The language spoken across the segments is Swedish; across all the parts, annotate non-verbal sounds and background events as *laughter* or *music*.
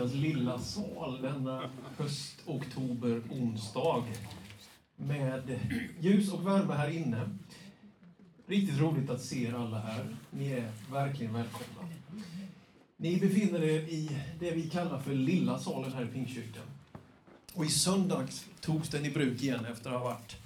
kyrkans lilla sal denna höst-oktober-onsdag med ljus och värme här inne. Riktigt roligt att se er alla här. Ni är verkligen välkomna. Ni befinner er i det vi kallar för lilla salen här i Pingstkyrkan. Och i söndags togs den i bruk igen efter att ha varit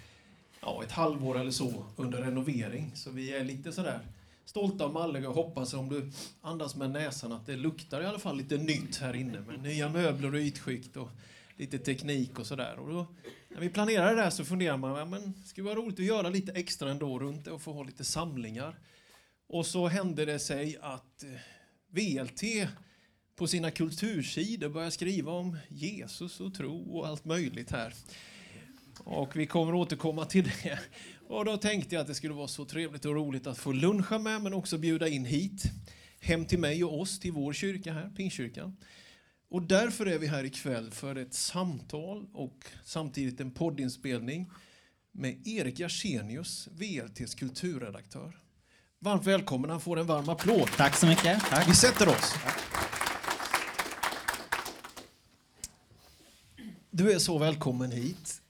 ja, ett halvår eller så under renovering. Så vi är lite sådär stolta och malliga och hoppas om du andas med näsan att det luktar i alla fall lite nytt här inne med nya möbler och ytskikt och lite teknik och sådär. Och då, när vi planerade det här så funderade man, ja, men det skulle vara roligt att göra lite extra ändå runt det och få ha lite samlingar. Och så hände det sig att eh, VLT på sina kultursidor började skriva om Jesus och tro och allt möjligt här. Och vi kommer återkomma till det. Och då tänkte jag att det skulle vara så trevligt och roligt att få luncha med men också bjuda in hit. Hem till mig och oss, till vår kyrka här, Pingstkyrkan. Och därför är vi här ikväll för ett samtal och samtidigt en poddinspelning med Erik Jarsenius, VLTs kulturredaktör. Varmt välkommen, han får en varm applåd. Tack så mycket. Tack. Vi sätter oss. Du är så välkommen hit.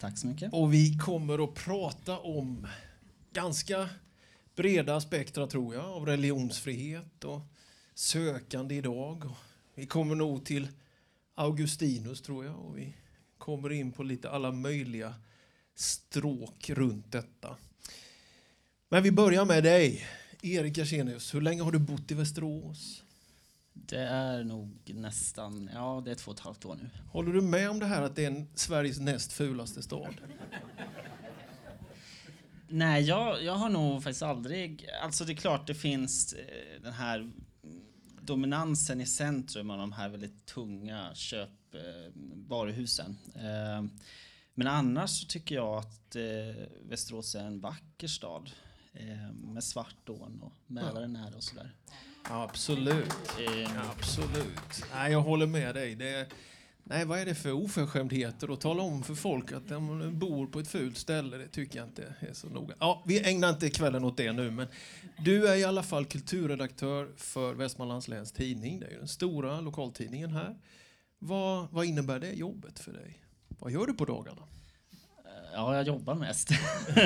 Tack så mycket. Och vi kommer att prata om ganska breda aspekter, tror jag, av religionsfrihet och sökande idag. Vi kommer nog till Augustinus, tror jag, och vi kommer in på lite alla möjliga stråk runt detta. Men vi börjar med dig, Erik Arsenius. Hur länge har du bott i Västerås? Det är nog nästan, ja det är två och ett halvt år nu. Håller du med om det här att det är en Sveriges näst fulaste stad? Nej, jag, jag har nog faktiskt aldrig, alltså det är klart det finns eh, den här dominansen i centrum av de här väldigt tunga köp, eh, varuhusen. Eh, men annars så tycker jag att Västerås är en vacker stad med Svartån och Mälaren nära och sådär. Absolut. Absolut. Nej, jag håller med dig. Det nej, vad är det för oförskämdheter att tala om för folk att de bor på ett fult ställe? Det tycker jag inte är så noga. Ja, vi ägnar inte kvällen åt det nu, men du är i alla fall kulturredaktör för Västmanlands Läns Tidning. Det är ju den stora lokaltidningen här. Vad, vad innebär det jobbet för dig? Vad gör du på dagarna? Ja, jag jobbar mest.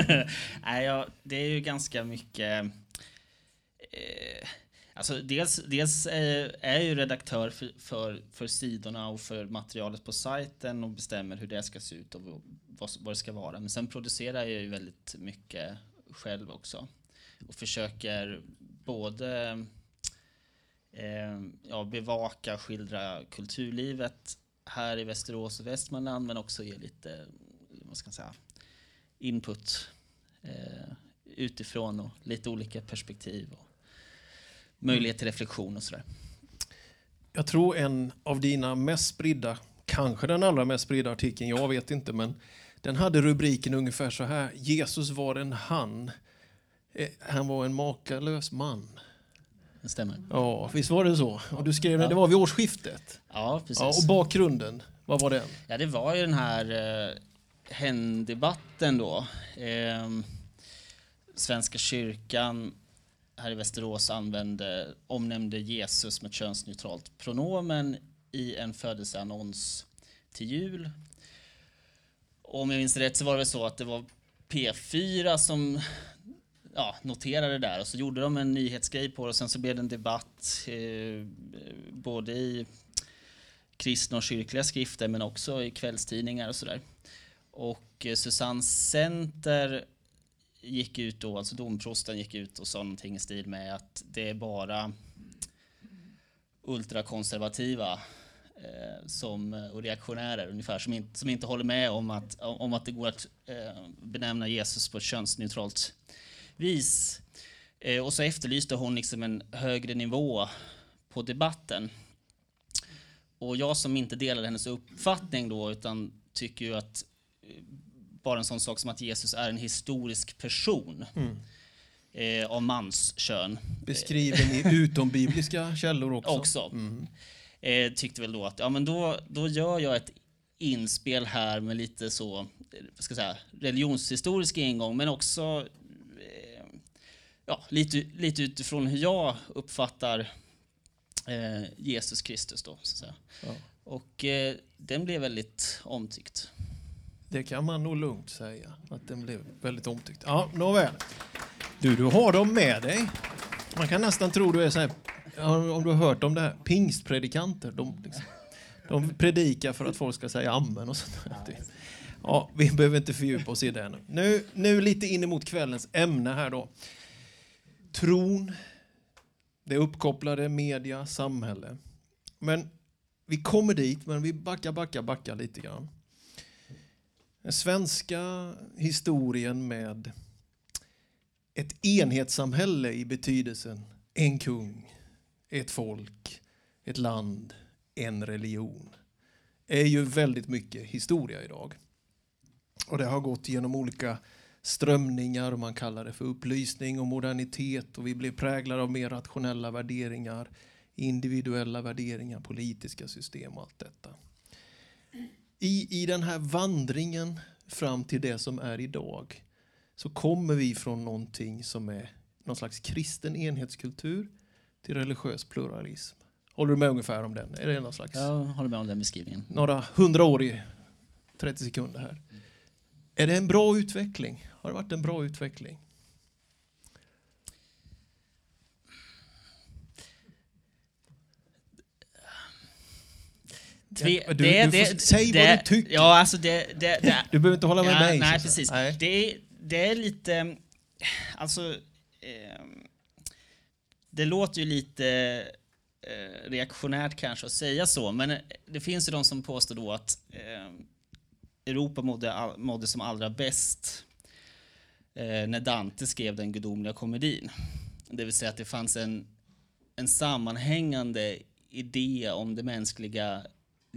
*laughs* Nej, jag, det är ju ganska mycket... Eh, alltså dels dels är jag ju redaktör för, för, för sidorna och för materialet på sajten och bestämmer hur det ska se ut och vad, vad det ska vara. Men sen producerar jag ju väldigt mycket själv också och försöker både eh, ja, bevaka och skildra kulturlivet här i Västerås och Västmanland men också ge lite vad ska man säga, input eh, utifrån och lite olika perspektiv och möjlighet till reflektion och sådär. Jag tror en av dina mest spridda, kanske den allra mest spridda artikeln, jag vet inte, men den hade rubriken ungefär så här. Jesus var en han. Eh, Han var en makalös man. Det stämmer. Ja, visst var det så? Och du skrev det, Ja. det var vid årsskiftet. Ja, precis. Ja, och bakgrunden, vad var den? Ja, det var ju den här eh, hen-debatten då. Eh, Svenska kyrkan här i Västerås använde, omnämnde Jesus med ett könsneutralt pronomen i en födelseannons till jul. Och om jag minns rätt så var det väl så att det var P4 som ja, noterade det där och så gjorde de en nyhetsgrej på det och sen så blev det en debatt eh, både i kristna och kyrkliga skrifter men också i kvällstidningar och sådär. Och eh, Susanne Center gick ut då, alltså domprosten gick ut och sa någonting i stil med att det är bara ultrakonservativa eh, som, och reaktionärer ungefär som inte, som inte håller med om att, om att det går att eh, benämna Jesus på ett könsneutralt vis. Eh, och så efterlyste hon liksom en högre nivå på debatten. Och jag som inte delar hennes uppfattning då, utan tycker ju att eh, bara en sån sak som att Jesus är en historisk person eh, av manskön. Beskriven i *laughs* utombibliska källor också. Också. Mm. Eh, tyckte väl då att ja, men då, då gör jag ett inspel här med lite så, ska säga, religionshistorisk ingång men också eh, ja, lite, lite utifrån hur jag uppfattar Eh, Jesus Kristus då, så. Ja. Och den blev väldigt omtyckt. Det kan man nog lugnt säga, att den blev väldigt omtyckt. Ja, nåväl. Du, du har dem med dig. Man kan nästan tro du är så här, om du har hört om det här, pingstpredikanter. De, liksom, de predikar för att folk ska säga amen och sånt där. Ja, vi behöver inte fördjupa oss i det ännu. nu. Nu lite in emot kvällens ämne här då. Tron, det uppkopplade media, samhälle. Men vi kommer dit, men vi backar, backar, backar lite grann. Den svenska historien med ett enhetssamhälle i betydelsen en kung, ett folk, ett land, en religion är ju väldigt mycket historia idag. Och det har gått genom olika strömningar, man kallar det för upplysning och modernitet och vi blir präglade av mer rationella värderingar, individuella värderingar, politiska system och allt detta. I, I den här vandringen fram till det som är idag så kommer vi från någonting som är någon slags kristen enhetskultur till religiös pluralism. Håller du med ungefär om den? Är det någon slags... Jag håller med om den beskrivningen. Några hundra år i 30 sekunder här. Är det en bra utveckling? Har det varit en bra utveckling? Tve, du- du får- säg vad det, du tycker. Ja, alltså det... det, det Du behöver inte hålla med ja, mig. Nej, precis. Nej. Det, är, det är lite... Alltså... ehm, det låter ju lite eh, reaktionärt kanske att säga så, men eh, det finns ju de som påstår då att eh, Europa mådde, all, mådde som allra bäst eh, när Dante skrev den gudomliga komedin. Det vill säga att det fanns en, en sammanhängande idé om det mänskliga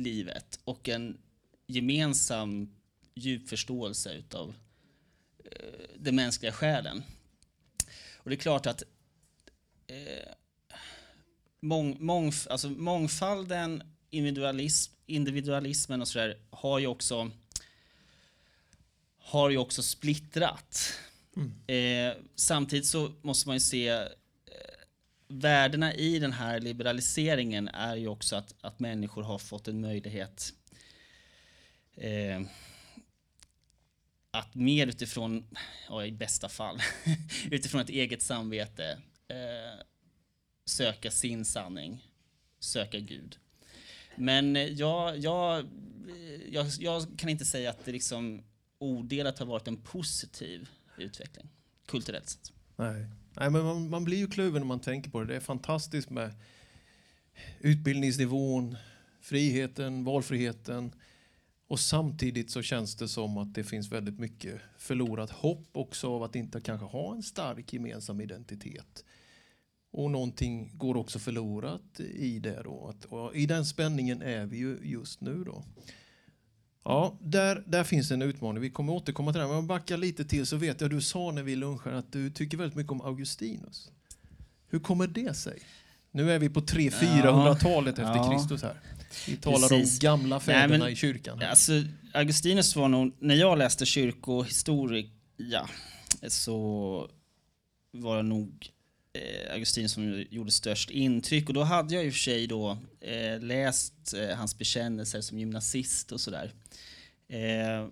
livet och en gemensam djup förståelse utav eh, den mänskliga själen. Och det är klart att eh, mång, mång, alltså mångfalden, individualism, individualismen och sådär har ju också har ju också splittrat. Eh, samtidigt så måste man ju se värdena i den här liberaliseringen är ju också att, att människor har fått en möjlighet eh, att mer utifrån, ja, i bästa fall, *laughs* utifrån ett eget samvete eh, söka sin sanning, söka Gud. Men eh, jag, jag, eh, jag, jag kan inte säga att det liksom odelat har varit en positiv utveckling, kulturellt sett. Nej. Nej, men man, man blir ju kluven när man tänker på det. Det är fantastiskt med utbildningsnivån, friheten, valfriheten. Och samtidigt så känns det som att det finns väldigt mycket förlorat hopp också av att inte kanske ha en stark gemensam identitet. Och någonting går också förlorat i det då. Att, och I den spänningen är vi ju just nu då. Ja, där, där finns en utmaning. Vi kommer återkomma till det. Men om jag backar lite till så vet jag, du sa när vi lunchade att du tycker väldigt mycket om Augustinus. Hur kommer det sig? Nu är vi på 300-400-talet efter ja. Kristus här. Vi talar Precis. om gamla fäderna men- i kyrkan. Alltså, Augustinus var nog, när jag läste kyrkohistoria så var det nog Eh, Augustin som gjorde störst intryck och då hade jag i och för sig då eh, läst eh, hans bekännelser som gymnasist och sådär. Eh,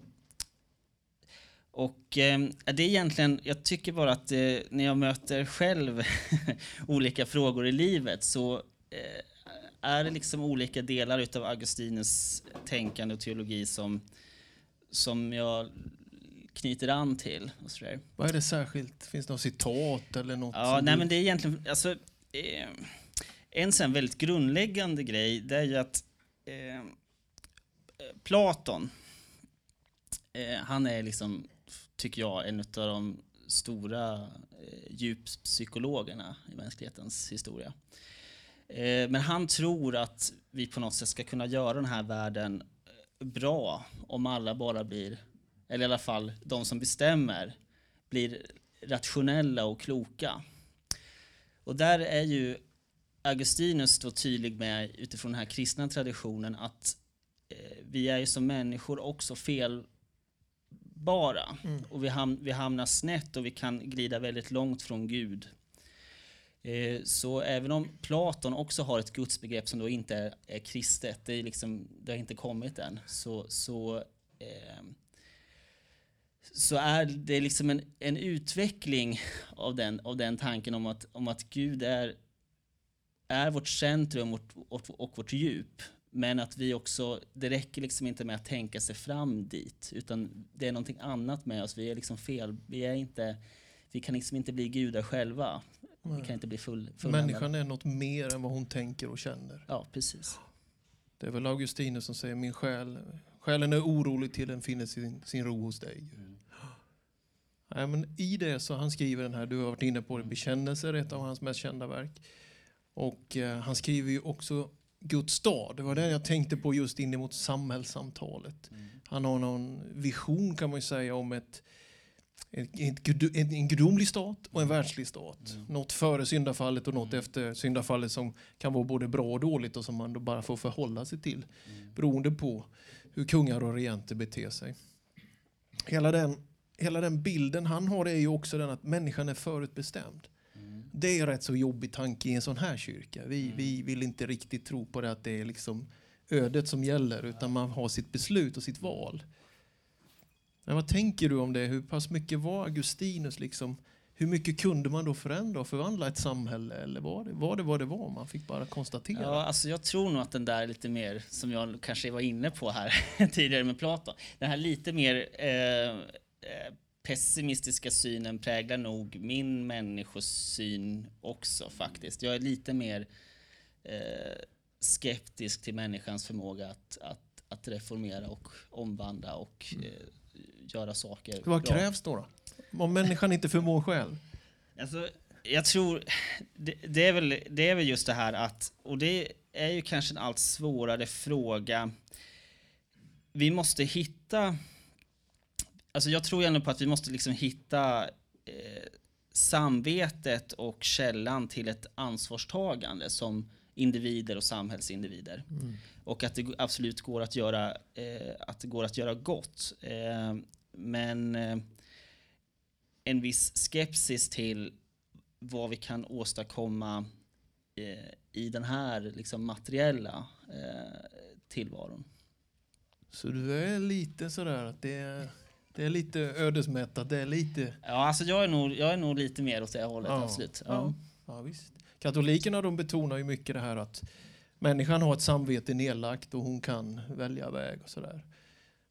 och eh, det är egentligen, jag tycker bara att eh, när jag möter själv *laughs* olika frågor i livet så eh, är det liksom olika delar utav Augustinus tänkande och teologi som, som jag knyter an till. Och sådär. Vad är det särskilt? Finns det något citat eller något? Ja, nej du- men det är egentligen, alltså, eh, en sån väldigt grundläggande grej, det är ju att eh, Platon, eh, han är liksom, tycker jag, en av de stora eh, djuppsykologerna i mänsklighetens historia. Eh, men han tror att vi på något sätt ska kunna göra den här världen eh, bra om alla bara blir, eller i alla fall de som bestämmer, blir rationella och kloka. Och där är ju Augustinus då tydlig med utifrån den här kristna traditionen att eh, vi är ju som människor också felbara. Och vi, ham vi hamnar snett och vi kan glida väldigt långt från Gud. Eh, så även om Platon också har ett gudsbegrepp som då inte är, är kristet, det, är liksom, det har inte kommit än, så, så, eh, så är det liksom en, en utveckling av den, av den tanken om att, om att Gud är, är vårt centrum och, och, och vårt djup. Men att vi också, det räcker liksom inte med att tänka sig fram dit, utan det är någonting annat med oss. Vi är liksom fel, vi är inte, vi kan liksom inte bli gudar själva. Vi kan inte bli full, Människan är något mer än vad hon tänker och känner. Ja, precis. Det är väl Augustinus som säger min själ, själen är orolig till den finner sin, sin ro hos dig. Mm. Ja, men I det så han skriver den här, du har varit inne på det, Bekännelser, ett av hans mest kända verk. Och eh, han skriver ju också Guds stad. Det var det jag tänkte på just in mot samhällssamtalet. Mm. Han har någon vision kan man ju säga om ett, en, en, en gudomlig stat och en världslig stat. Mm. Något före syndafallet och något mm. efter syndafallet som kan vara både bra och dåligt och som man då bara får förhålla sig till. Mm. Beroende på hur kungar och regenter beter sig. Hela den, hela den bilden han har är ju också den att människan är förutbestämd. Det är rätt så jobbig tanke i en sån här kyrka. Vi, mm. vi vill inte riktigt tro på det att det är liksom ödet som gäller utan man har sitt beslut och sitt val. Men vad tänker du om det? Hur pass mycket var Augustinus liksom? Hur mycket kunde man då förändra och förvandla ett samhälle? Eller var det var det vad det var? Man fick bara konstatera. Ja, alltså jag tror nog att den där lite mer, som jag kanske var inne på här *laughs* tidigare med Platon, den här lite mer eh pessimistiska synen präglar nog min människosyn också faktiskt. Jag är lite mer eh, skeptisk till människans förmåga att, att, att reformera och omvandla och mm. eh, göra saker Vad bra. krävs då, då? Om människan inte förmår själv? Alltså, jag tror, det, det, är väl, det är väl just det här att, och det är ju kanske en allt svårare fråga. Vi måste hitta Alltså jag tror ändå på att vi måste liksom hitta eh, samvetet och källan till ett ansvarstagande som individer och samhällsindivider. Mm. Och att det absolut går att göra, eh, att det går att göra gott. Eh, men eh, en viss skepsis till vad vi kan åstadkomma eh, i den här liksom, materiella eh, tillvaron. Så du är lite sådär att det är det är lite ödesmättat. Det är lite... Ja, alltså jag är nog, jag är nog lite mer åt det hållet, ja. absolut. Ja. Ja. ja. visst. Katolikerna de betonar ju mycket det här att människan har ett samvete nedlagt och hon kan välja väg och sådär.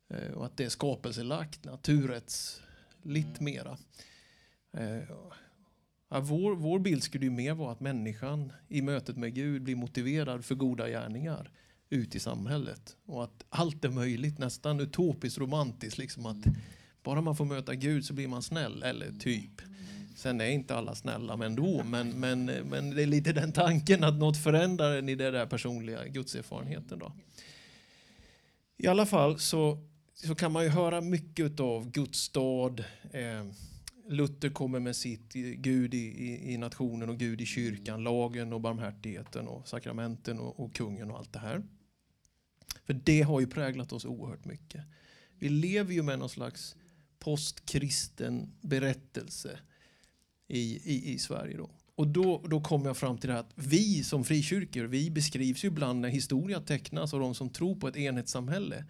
Eh, och att det är skapelselagt, naturrättsligt mm. mera. Eh, ja, vår, vår bild skulle ju mer vara att människan i mötet med Gud blir motiverad för goda gärningar ut i samhället. Och att allt är möjligt, nästan utopiskt romantiskt. Liksom att bara man får möta Gud så blir man snäll, eller typ. Sen är inte alla snälla men ändå. Men, men, men det är lite den tanken att något förändrar en i den där personliga gudserfarenheten. Då. I alla fall så, så kan man ju höra mycket av Guds stad. Eh, Luther kommer med sitt eh, Gud i, i, i, nationen och Gud i kyrkan, lagen och barmhärtigheten och sakramenten och, och kungen och allt det här. För det har ju präglat oss oerhört mycket. Vi lever ju med någon slags postkristen berättelse i, i, i Sverige. Då. Och då, då kommer jag fram till det här att vi som frikyrkor, vi beskrivs ju ibland när historia tecknas av de som tror på ett enhetssamhälle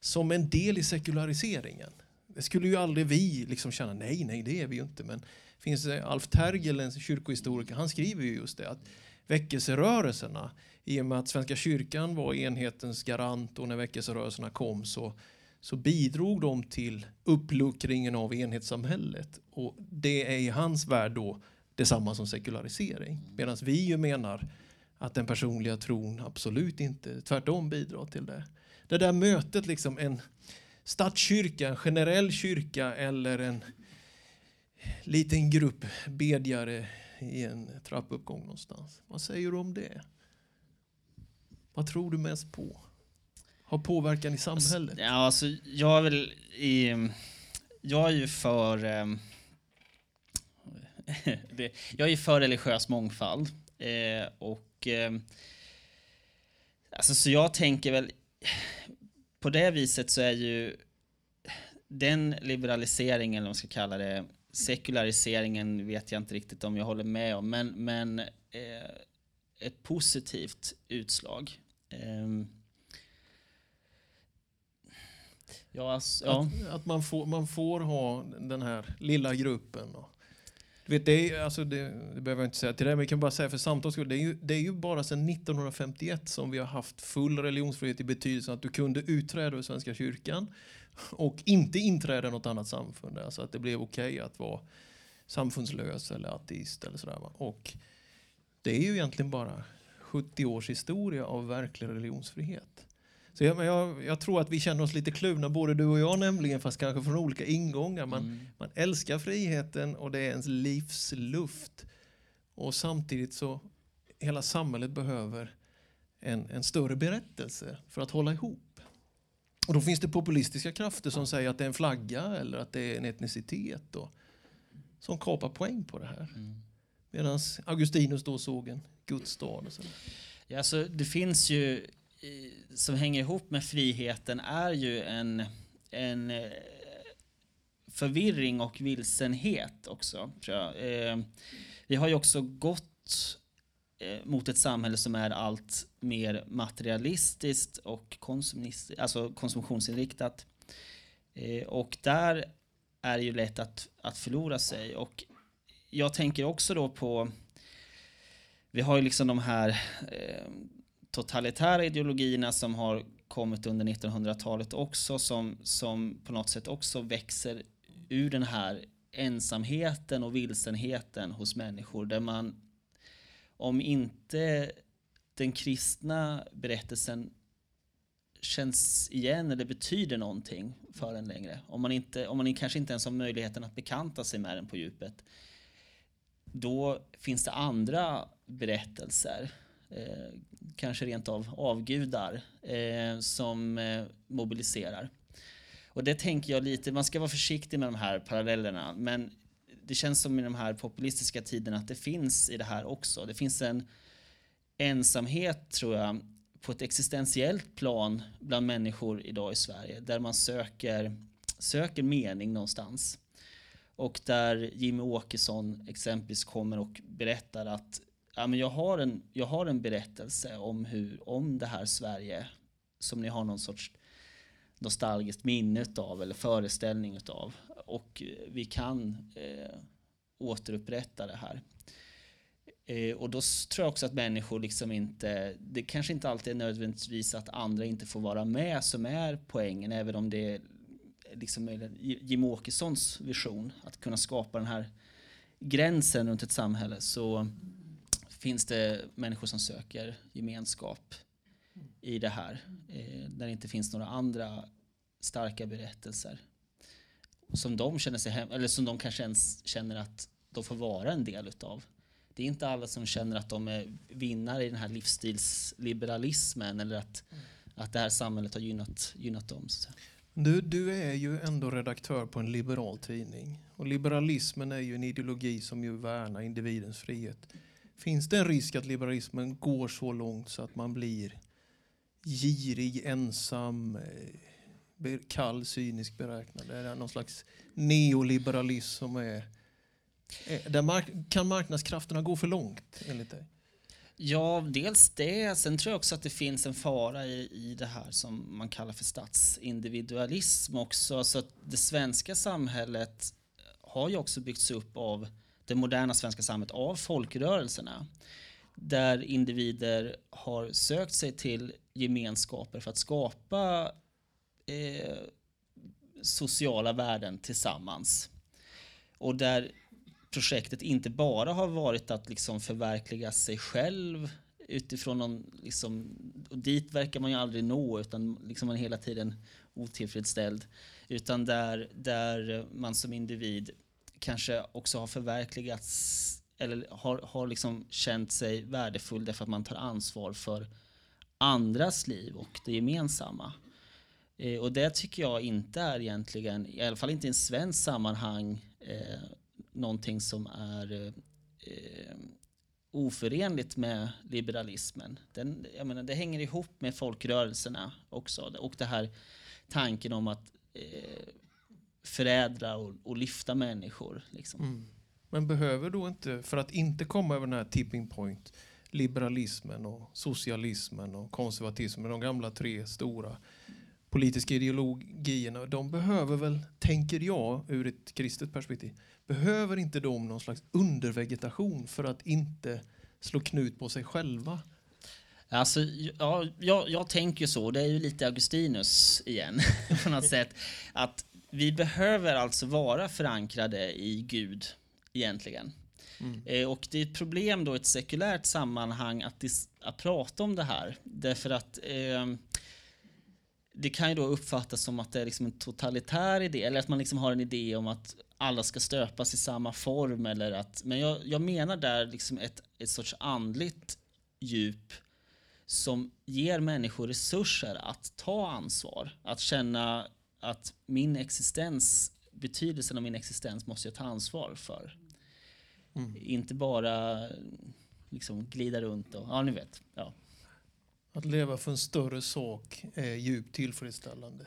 som en del i sekulariseringen. Det skulle ju aldrig vi liksom känna, nej, nej, det är vi ju inte. Men finns det Alf Tergel, en kyrkohistoriker, han skriver ju just det att väckelserörelserna i och med att Svenska kyrkan var enhetens garant och när väckelserörelserna kom så, så bidrog de till uppluckringen av enhetssamhället. Och det är i hans värld då detsamma som sekularisering. Medan vi ju menar att den personliga tron absolut inte tvärtom bidrar till det. Det där mötet, liksom en statskyrka, en generell kyrka eller en liten grupp bedjare i en trappuppgång någonstans. Vad säger du om det? Vad tror du mest på? Har påverkan i samhället? Ja, alltså, jag är väl i... Jag är ju för... *laughs* Eh, jag är för religiös mångfald. Eh, och... Eh, alltså, så jag tänker väl... På det viset så är ju den liberaliseringen, eller vad man ska kalla det, sekulariseringen vet jag inte riktigt om jag håller med om, men, men eh, ett positivt utslag. Eh, ja, alltså, ja. Att, att, man, får, man får ha den här lilla gruppen. Och, du vet, det, är, alltså det, det behöver jag inte säga till dig, men jag kan bara säga för samtals skull. Det är, ju, det är ju bara sedan 1951 som vi har haft full religionsfrihet i betydelsen att du kunde utträda ur Svenska kyrkan och inte inträda i något annat samfund. Alltså att det blev okej okay att vara samfundslös eller ateist eller sådär. Och det är ju egentligen bara 70 års historia av verklig religionsfrihet. Så jag, jag, jag, tror att vi känner oss lite kluvna, både du och jag nämligen, fast kanske från olika ingångar. Man, mm. man älskar friheten och det är ens livsluft. Och samtidigt så, hela samhället behöver en, en större berättelse för att hålla ihop. Och då finns det populistiska krafter som säger att det är en flagga eller att det är en etnicitet. Och, som kapar poäng på det här. Mm. Medan Augustinus då såg en Guds stad. Och. Ja, alltså, det finns ju som hänger ihop med friheten är ju en, en eh, förvirring och vilsenhet också. Tror jag. Eh, vi har ju också gått eh, mot ett samhälle som är allt mer materialistiskt och alltså konsumtionsinriktat. Eh, och där är det ju lätt att, att förlora sig. Och jag tänker också då på, vi har ju liksom de här eh, totalitära ideologierna som har kommit under 1900-talet också som, som på något sätt också växer ur den här ensamheten och vilsenheten hos människor där man om inte den kristna berättelsen känns igen eller betyder någonting för en längre. Om man, inte, om man kanske inte ens har möjligheten att bekanta sig med den på djupet. Då finns det andra berättelser Eh, kanske rent av avgudar eh, som eh, mobiliserar. Och det tänker jag lite, man ska vara försiktig med de här parallellerna, men det känns som i de här populistiska tiderna att det finns i det här också. Det finns en ensamhet, tror jag, på ett existentiellt plan bland människor idag i Sverige, där man söker, söker mening någonstans. Och där Jimmy Åkesson exempelvis kommer och berättar att ja, men jag, har en, jag har en berättelse om, hur, om det här Sverige som ni har någon sorts nostalgiskt minne av eller föreställning av. Och vi kan eh, återupprätta det här. Eh, och då tror jag också att människor liksom inte, det kanske inte alltid är nödvändigtvis att andra inte får vara med som är poängen, även om det är liksom Jim Åkessons vision, att kunna skapa den här gränsen runt ett samhälle. Så finns det människor som söker gemenskap i det här. Eh, där det inte finns några andra starka berättelser. Som de känner sig hem, eller som de kanske ens känner att de får vara en del utav. Det är inte alla som känner att de är vinnare i den här livsstilsliberalismen eller att, mm. att det här samhället har gynnat, gynnat dem. Du, du är ju ändå redaktör på en liberal tidning. Och liberalismen är ju en ideologi som ju värnar individens frihet. Finns det en risk att liberalismen går så långt så att man blir girig, ensam, eh, kall, cynisk, beräknad? Är det någon slags neoliberalism som är... Där mark kan marknadskrafterna gå för långt enligt dig? Ja, dels det. Sen tror jag också att det finns en fara i, i det här som man kallar för statsindividualism också. Så att det svenska samhället har ju också byggts upp av det moderna svenska samhället av folkrörelserna. Där individer har sökt sig till gemenskaper för att skapa eh, sociala värden tillsammans. Och där projektet inte bara har varit att liksom förverkliga sig själv utifrån någon, liksom, och dit verkar man ju aldrig nå utan liksom man är hela tiden otillfredsställd. Utan där, där man som individ kanske också har förverkligats eller har, har liksom känt sig värdefull därför att man tar ansvar för andras liv och det gemensamma. Eh, och det tycker jag inte är egentligen, i alla fall inte i en svensk sammanhang, eh, någonting som är eh, oförenligt med liberalismen. Den, jag menar, det hänger ihop med folkrörelserna också och det här tanken om att eh, förädla och, och lyfta människor. Liksom. Mm. Men behöver då inte, för att inte komma över den här tipping point, liberalismen och socialismen och konservatismen, de gamla tre stora politiska ideologierna, de behöver väl, tänker jag ur ett kristet perspektiv, behöver inte de någon slags undervegetation för att inte slå knut på sig själva? Alltså, ja, jag, jag tänker så, det är ju lite Augustinus igen *laughs* på något sätt. Att vi behöver alltså vara förankrade i Gud egentligen. Mm. Eh, och det är ett problem då i ett sekulärt sammanhang att, att prata om det här. Därför att eh, det kan ju då uppfattas som att det är liksom en totalitär idé, eller att man liksom har en idé om att alla ska stöpas i samma form. Eller att, men jag, jag menar där liksom ett, ett sorts andligt djup som ger människor resurser att ta ansvar. Att känna att min existens, betydelsen av min existens måste jag ta ansvar för. Mm. Inte bara liksom glida runt och, ja ni vet. Ja. Att leva för en större sak är djupt tillfredsställande.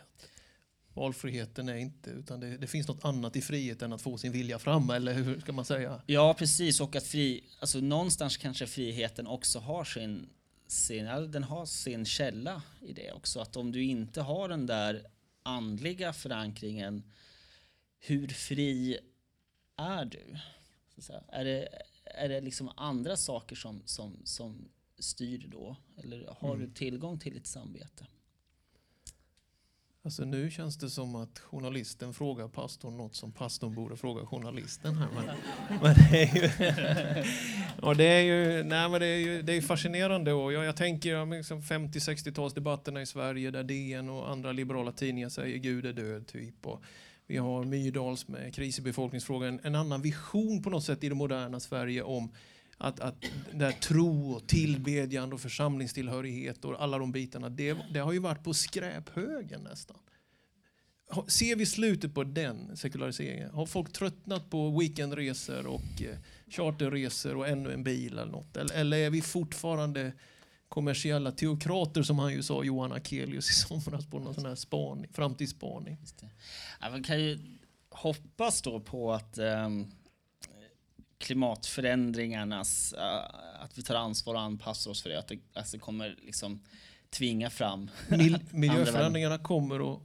Valfriheten är inte, utan det, det, finns något annat i frihet än att få sin vilja fram, eller hur ska man säga? Ja, precis. Och att fri, alltså någonstans kanske friheten också har sin, sin, den har sin källa i det också. Att om du inte har den där andliga förankringen, hur fri är du? Är det, är det liksom andra saker som, som, som styr då? Eller har mm. du tillgång till ditt samvete? Alltså nu känns det som att journalisten frågar pastorn något som pastorn borde fråga journalisten. Här. Men, *laughs* men det är ju, *laughs* och det är ju, nej, men det är ju det är fascinerande. Och jag, jag tänker liksom 50-60-talsdebatterna i Sverige där DN och andra liberala tidningar säger Gud är död. typ. Och vi har Myrdals med kris i befolkningsfrågan. En annan vision på något sätt i det moderna Sverige om att, att där tro och tillbedjan och församlingstillhörighet och alla de bitarna, det, det har ju varit på skräphögen nästan. Ser vi slutet på den sekulariseringen? Har folk tröttnat på weekendresor och eh, charterresor och ännu en bil eller något? Eller, eller är vi fortfarande kommersiella teokrater som han ju sa, Johan Akelius i somras på någon sån här spaning, framtidsspaning? Ja, man kan ju hoppas då på att um klimatförändringarnas, uh, att vi tar ansvar och anpassar oss för det, att det alltså kommer liksom tvinga fram Mil *laughs* Miljöförändringarna kommer att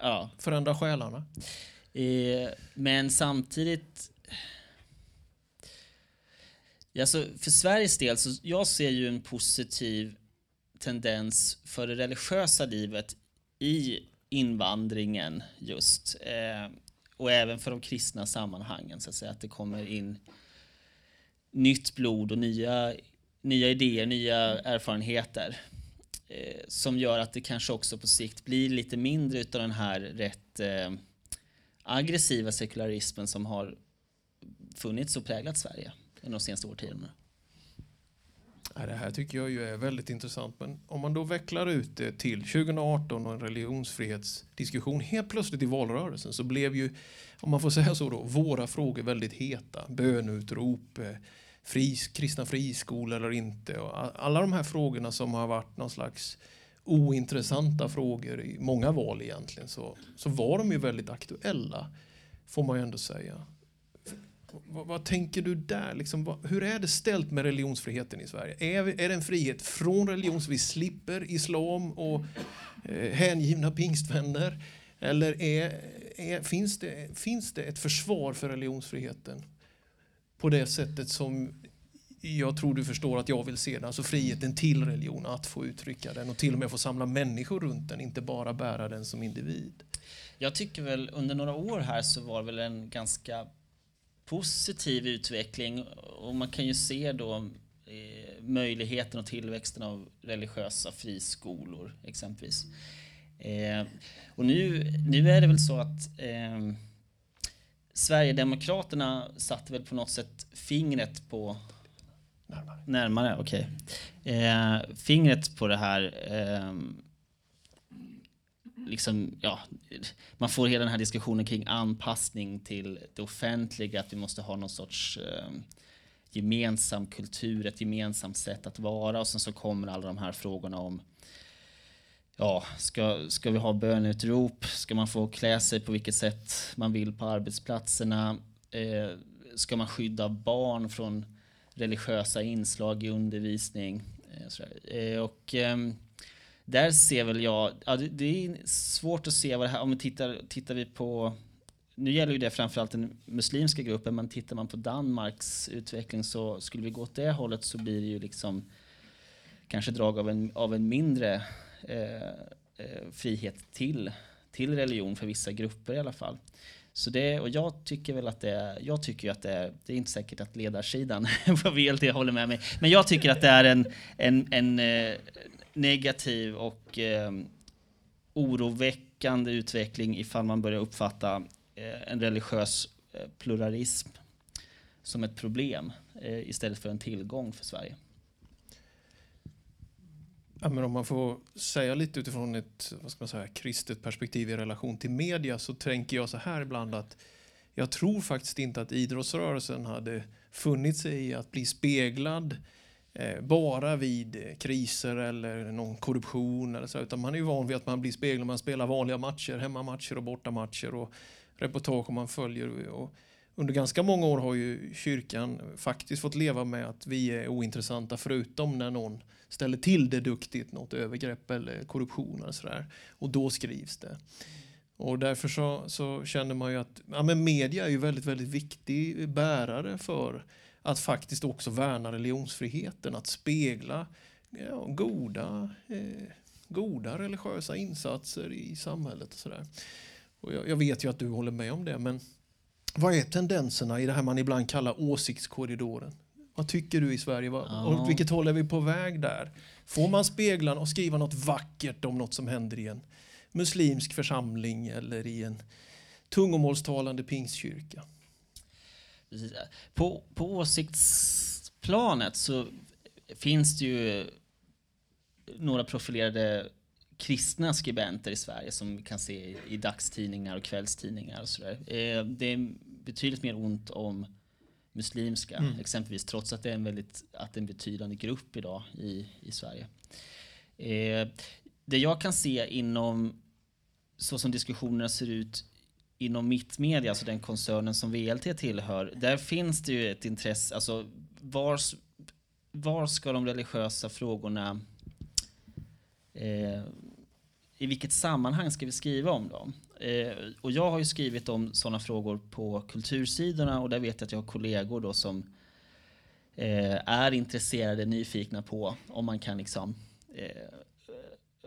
ja. förändra själarna. Eh, men samtidigt Alltså för Sveriges del, så jag ser ju en positiv tendens för det religiösa livet i invandringen just. Eh, och även för de kristna sammanhangen, så att säga, att det kommer in nytt blod och nya, nya idéer, nya erfarenheter. Eh, som gör att det kanske också på sikt blir lite mindre utav den här rätt eh, aggressiva sekularismen som har funnits och präglat Sverige under de senaste årtiondena. Det här tycker jag ju är väldigt intressant. Men om man då vecklar ut det till 2018 och en religionsfrihetsdiskussion helt plötsligt i valrörelsen så blev ju, om man får säga så då, våra frågor väldigt heta. Bönutrop, eh, fris, kristna friskolor eller inte. Och alla de här frågorna som har varit någon slags ointressanta frågor i många val egentligen så, så var de ju väldigt aktuella får man ju ändå säga. Vad, vad, tänker du där? Liksom, vad, hur är det ställt med religionsfriheten i Sverige? Är, är det en frihet från religion så vi slipper islam och eh, hängivna pingstvänner? Eller är, är, finns, det, finns det ett försvar för religionsfriheten på det sättet som jag tror du förstår att jag vill se det, alltså friheten till religion, att få uttrycka den och till och med få samla människor runt den, inte bara bära den som individ. Jag tycker väl under några år här så var det väl en ganska positiv utveckling och man kan ju se då eh, möjligheten och tillväxten av religiösa friskolor exempelvis. Eh, och nu, nu är det väl så att eh, Sverigedemokraterna satte väl på något sätt fingret på Närmare. Närmare, okej. Okay. Eh, fingret på det här eh, liksom, ja, man får hela den här diskussionen kring anpassning till det offentliga, att vi måste ha någon sorts eh, gemensam kultur, ett gemensamt sätt att vara och sen så kommer alla de här frågorna om ja, ska, ska vi ha bönutrop? Ska man få klä sig på vilket sätt man vill på arbetsplatserna? Eh, ska man skydda barn från religiösa inslag i undervisning? Eh, eh, och eh, där ser väl jag, ja, det, det, är svårt att se vad det här, om vi tittar, tittar vi på nu gäller ju det framförallt den muslimska gruppen, men tittar man på Danmarks utveckling så skulle vi gå åt det hållet så blir det ju liksom kanske drag av en, av en mindre Eh, eh, frihet till, till religion för vissa grupper i alla fall. Så det, och jag tycker väl att det jag tycker att det är, det är inte säkert att ledarsidan *laughs* på VLT håller med mig, men jag tycker att det är en, en, en eh, negativ och eh, oroväckande utveckling ifall man börjar uppfatta eh, en religiös eh, pluralism som ett problem eh, istället för en tillgång för Sverige. Ja, men om man får säga lite utifrån ett vad ska man säga, kristet perspektiv i relation till media så tänker jag så här ibland att jag tror faktiskt inte att idrottsrörelsen hade funnit sig i att bli speglad eh, bara vid kriser eller någon korruption eller så, utan man är ju van vid att man blir speglad, man spelar vanliga matcher, hemmamatcher och bortamatcher och reportage man följer. Och under ganska många år har ju kyrkan faktiskt fått leva med att vi är ointressanta förutom när någon ställer till det duktigt, något övergrepp eller korruption eller sådär. Och då skrivs det. Och därför så, så känner man ju att ja, men media är ju väldigt, väldigt viktig bärare för att faktiskt också värna religionsfriheten, att spegla ja, goda, eh, goda religiösa insatser i samhället. Och sådär. Och jag, jag, vet ju att du håller med om det, men vad är tendenserna i det här man ibland kallar åsiktskorridoren? Vad tycker du i Sverige? Ja. Och vilket håll är vi på väg där? Får man spegla och skriva något vackert om något som händer i en muslimsk församling eller i en tungomålstalande pingstkyrka? På, på åsiktsplanet så finns det ju några profilerade kristna skribenter i Sverige som vi kan se i dagstidningar och kvällstidningar och sådär. Eh, det är betydligt mer ont om muslimska, mm. exempelvis, trots att det är en väldigt att en betydande grupp idag i, i Sverige. Eh, det jag kan se inom, så som diskussionerna ser ut inom Mittmedia, alltså den koncernen som VLT tillhör, där finns det ju ett intresse, alltså var, var ska de religiösa frågorna eh, i vilket sammanhang ska vi skriva om dem? Eh, och jag har ju skrivit om sådana frågor på kultursidorna och där vet jag att jag har kollegor då som eh, är intresserade, nyfikna på om man kan liksom eh,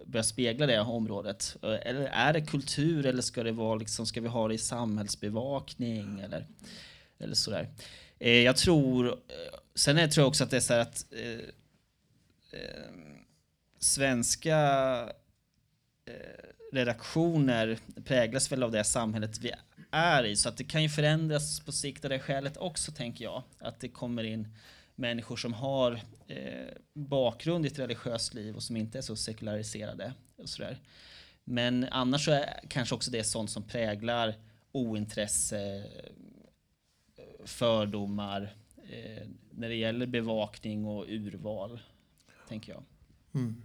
börja spegla det området. Eh, eller är det kultur eller ska det vara liksom, ska vi ha det i samhällsbevakning eller, eller sådär. Eh, jag tror, eh, sen är, tror jag också att det är så här att eh, svenska Eh, redaktioner präglas väl av det samhället vi är i. Så att det kan ju förändras på sikt av det skälet också, tänker jag. Att det kommer in människor som har eh, bakgrund i ett religiöst liv och som inte är så sekulariserade. Och sådär. Men annars så är kanske också det sånt som präglar ointresse, fördomar eh, när det gäller bevakning och urval, tänker jag. Mm.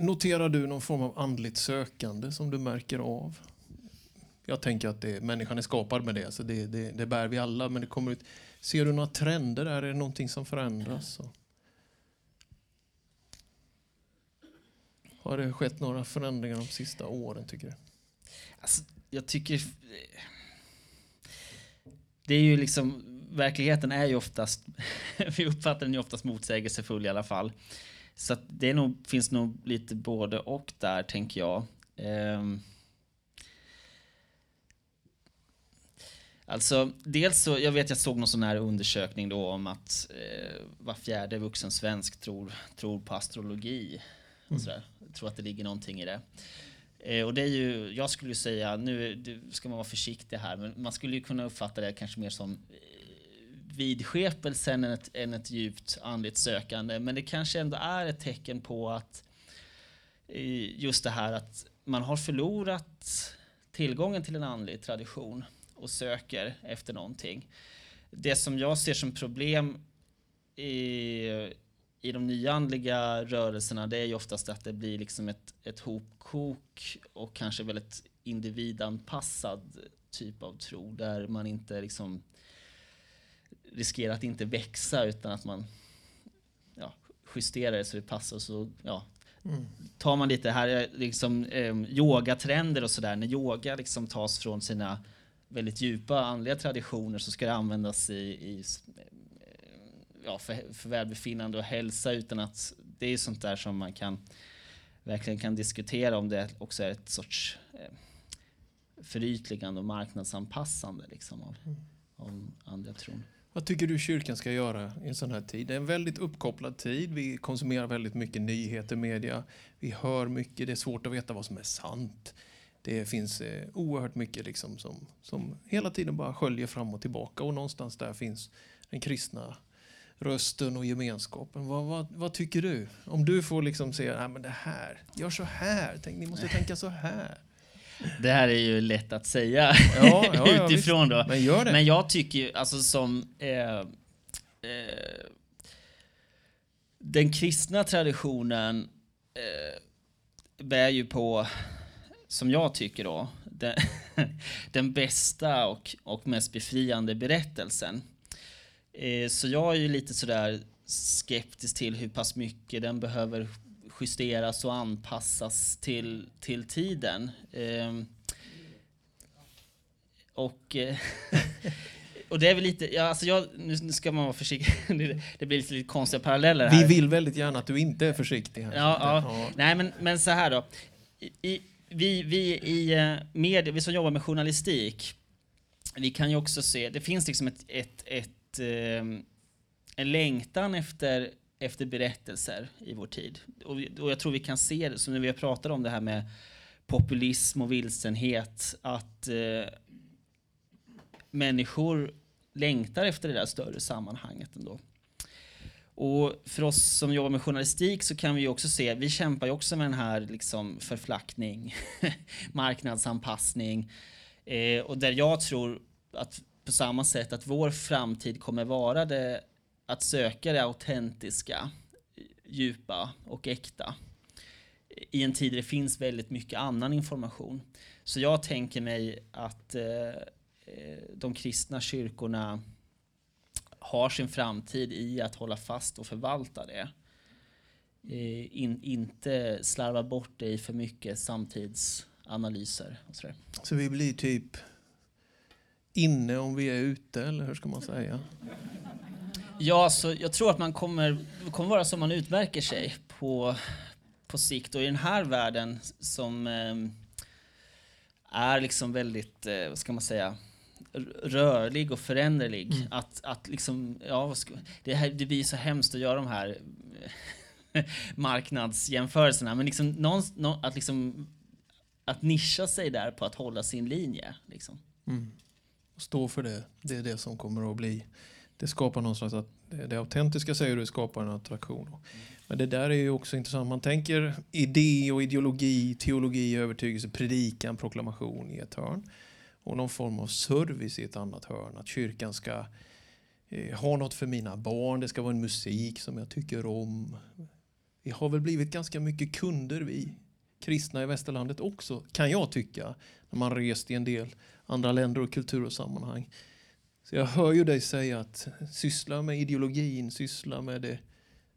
Noterar du någon form av andligt sökande som du märker av? Jag tänker att det, människan är skapad med det, så det, det, det bär vi alla. Men det kommer ut, ser du några trender där? Är det någonting som förändras? Har det skett några förändringar de sista åren, tycker du? Alltså, jag tycker... Det är ju liksom... Verkligheten är ju oftast... *laughs* vi uppfattar den ju oftast motsägelsefull i alla fall. Så det nog, finns nog lite både och där, tänker jag. Um, Alltså, dels så, jag vet jag såg någon sån här undersökning då om att eh, var fjärde vuxen svensk tror, tror på astrologi. Mm. sådär. Jag tror att det ligger någonting i det. Eh, och det är ju, jag skulle ju säga, nu ska man vara försiktig här, men man skulle ju kunna uppfatta det kanske mer som vidskepelse än ett, än ett djupt andligt sökande. Men det kanske ändå är ett tecken på att eh, just det här att man har förlorat tillgången till en andlig tradition och söker efter någonting. Det som jag ser som problem i, i de nyandliga rörelserna det är ju oftast att det blir liksom ett, ett hopkok och kanske väldigt individanpassad typ av tro där man inte liksom riskerar att inte växa utan att man ja, justerar det så det passar. Så, ja, mm. Tar man lite här liksom eh, yogatrender och sådär, när yoga liksom tas från sina väldigt djupa andliga traditioner så ska det användas i, i ja, för, för välbefinnande och hälsa utan att det är sånt där som man kan verkligen kan diskutera om det också är ett sorts eh, förytligande och marknadsanpassande liksom av, mm. av andra tron. Vad tycker du kyrkan ska göra i en sån här tid? Det är en väldigt uppkopplad tid. Vi konsumerar väldigt mycket nyheter, media. Vi hör mycket. Det är svårt att veta vad som är sant. Det finns eh, oerhört mycket liksom som, som hela tiden bara sköljer fram och tillbaka och någonstans där finns den kristna rösten och gemenskapen. Vad, vad, vad tycker du? Om du får liksom säga, men det här, gör så här, tänk, ni måste tänka så här. Det här är ju lätt att säga ja, ja, *laughs* utifrån då. Men, gör det. men jag tycker ju, alltså som eh, eh, den kristna traditionen eh, bär ju på, som jag tycker då, den, *laughs* den bästa och, och mest befriande berättelsen. Eh, så jag är ju lite sådär skeptisk till hur pass mycket den behöver justeras och anpassas till, till tiden. Ehm, och, eh, *laughs* och det är väl lite, ja, alltså jag, nu ska man vara försiktig, *laughs* det blir lite, lite konstiga paralleller här. Vi vill väldigt gärna att du inte är försiktig. Här. Ja, ja. ja. Nej, men, men så här då. I, vi, vi i eh, media, vi som jobbar med journalistik, vi kan ju också se, det finns liksom ett, ett, ett, ehm, en längtan efter efter berättelser i vår tid. Och, och jag tror vi kan se det, som när vi har pratat om det här med populism och vilsenhet, att eh, människor längtar efter det där större sammanhanget ändå. Och för oss som jobbar med journalistik så kan vi också se, vi kämpar ju också med den här liksom förflackning, *laughs* marknadsanpassning. Eh, och där jag tror att på samma sätt att vår framtid kommer vara det att söka det autentiska, djupa och äkta i en tid där det finns väldigt mycket annan information. Så jag tänker mig att eh, eh, de kristna kyrkorna har sin framtid i att hålla fast och förvalta det. Eh, in, inte slarva bort det i för mycket samtidsanalyser. Och sådär. Så vi blir typ inne om vi är ute, eller hur ska man säga? Ja, så jag tror att man kommer, kommer vara som man utmärker sig på, på sikt. Och i den här världen som eh, är liksom väldigt, eh, vad ska man säga, rörlig och föränderlig. Mm. Att, att liksom, ja, ska, det, här, det blir så hemskt att göra de här *laughs* marknadsjämförelserna. Men liksom, någon, någon, att, liksom, att nischa sig där på att hålla sin linje. Liksom. Mm. Stå för det, det är det som kommer att bli det skapar någon slags, det autentiska säger du skapar en attraktion. Men det där är ju också intressant. Man tänker idé och ideologi, teologi, övertygelse, predikan, proklamation i ett hörn. Och någon form av service i ett annat hörn. Att kyrkan ska eh, ha något för mina barn, det ska vara en musik som jag tycker om. Vi har väl blivit ganska mycket kunder vi kristna i västerlandet också, kan jag tycka, när man rest i en del andra länder och kulturer och sammanhang. Så jag hör ju dig säga att syssla med ideologin, syssla med det,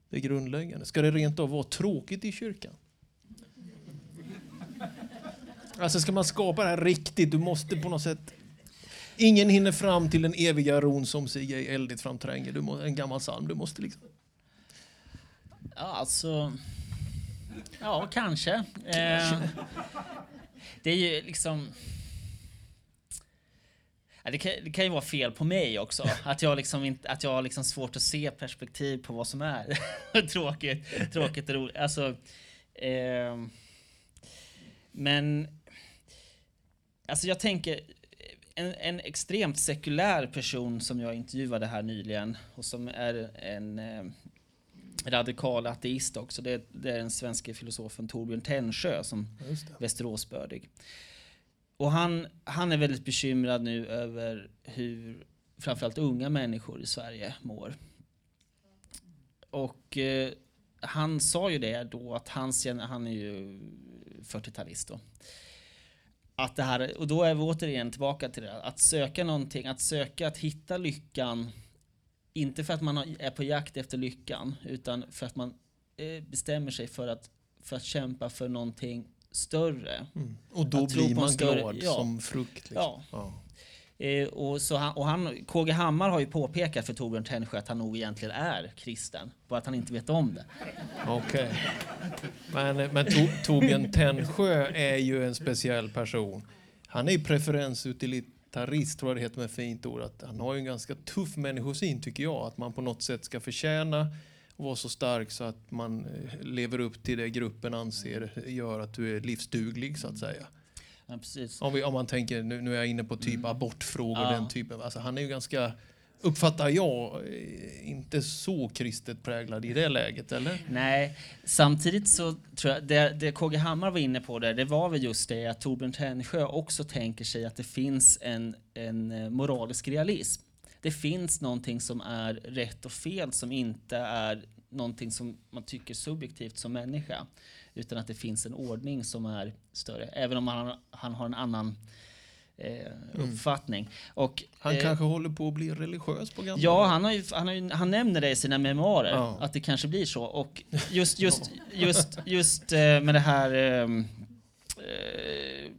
det grundläggande. Ska det rent av vara tråkigt i kyrkan? Alltså ska man skapa det här riktigt, du måste på något sätt... Ingen hinner fram till den eviga ron som sig i eldigt framtränger. Du må, en gammal psalm, du måste liksom... Ja, alltså... Ja, kanske. Eh, det är ju liksom... Det kan, det kan ju vara fel på mig också. Att jag, liksom inte, att jag har liksom svårt att se perspektiv på vad som är *laughs* tråkigt, tråkigt och roligt. Alltså, eh, men alltså jag tänker, en, en, extremt sekulär person som jag intervjuade här nyligen och som är en eh, radikal ateist också. Det, det, är den svenska filosofen Torbjörn Tännsjö som Västeråsbördig. Och han, han är väldigt bekymrad nu över hur framförallt unga människor i Sverige mår. och eh, han sa ju det då att hans, han är ju 40-talist då. Att det här, och då är vi återigen tillbaka till det, att söka någonting, att söka att hitta lyckan, inte för att man är på jakt efter lyckan, utan för att man eh, bestämmer sig för att, för att kämpa för någonting större. Mm. Och då blir man större, glad ja. som frukt. Liksom. Ja. ja. Eh, och, så han, och han, KG Hammar har ju påpekat för Torbjörn Tännsjö att han nog egentligen är kristen, bara att han inte vet om det. Okej. Okay. Men, men to, Torbjörn Tännsjö är ju en speciell person. Han är ju preferensutilitarist, tror jag det heter med fint ord. Att han har ju en ganska tuff människosyn, tycker jag. Att man på något sätt ska förtjäna och vara så stark så att man eh, lever upp till det gruppen anser gör att du är livsduglig, så att säga. Ja. Om, vi, om man tänker, nu, nu är jag inne på typ mm. abortfrågor, ja. den typen. Alltså, han är ju ganska, uppfattar jag, eh, inte så kristet präglad i det läget, eller? Nej, samtidigt så tror jag, det, det KG Hammar var inne på där, det var väl just det att Torbjörn Tännsjö också tänker sig att det finns en, en eh, moralisk realism. Det finns någonting som är rätt och fel som inte är någonting som man tycker subjektivt som människa. Utan att det finns en ordning som är större. Även om han, han har en annan eh, mm. uppfattning. Och, han eh, kanske håller på att bli religiös på gamla Ja, han, har ju, han, har ju, han nämner det i sina memoarer, ja. att det kanske blir så. Och just, *laughs* just, just, just eh, med det här ehm, eh,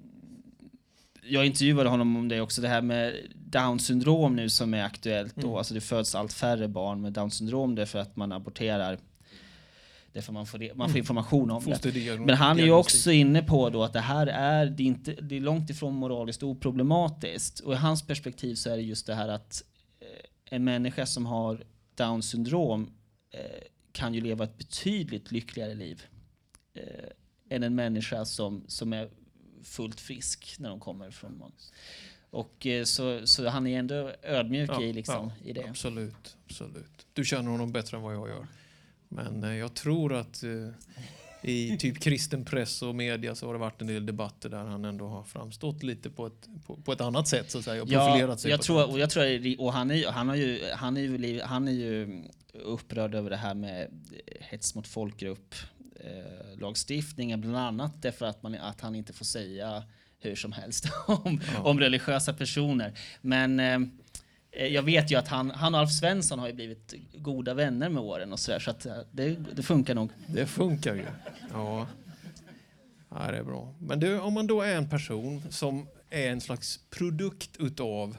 jag intervjuade honom om det också, det här med down syndrom nu som är aktuellt. Då. Mm. Alltså det föds allt färre barn med down syndrom därför att man aborterar Därför man får, man får mm. information om det. Men han är ju också inne på då att det här är, det är, inte, det är långt ifrån moraliskt oproblematiskt. Och i hans perspektiv så är det just det här att eh, en människa som har down syndrom eh, kan ju leva ett betydligt lyckligare liv eh, än en människa som, som är fullt frisk när de kommer från Måns. Och eh, så, så han är ändå ödmjuk ja, i, liksom, ja, i det. Absolut, absolut. Du känner honom bättre än vad jag gör. Men eh, jag tror att eh, i typ kristen press och media så har det varit en del debatter där han ändå har framstått lite på ett, på, på ett annat sätt så att säga och profilerat ja, sig. Jag tror, och jag tror, och han är, han, har ju, han, är ju, han är ju upprörd över det här med hets mot folkgrupp eh, lagstiftningen bland annat därför att, man, att han inte får säga hur som helst *laughs* om, ja. om religiösa personer. Men eh, Eh, jag vet ju att han, han och Alf Svensson har ju blivit goda vänner med åren och sådär så att eh, det, det funkar nog. Det funkar ju. Ja. ja, det är bra. Men du, om man då är en person som är en slags produkt utav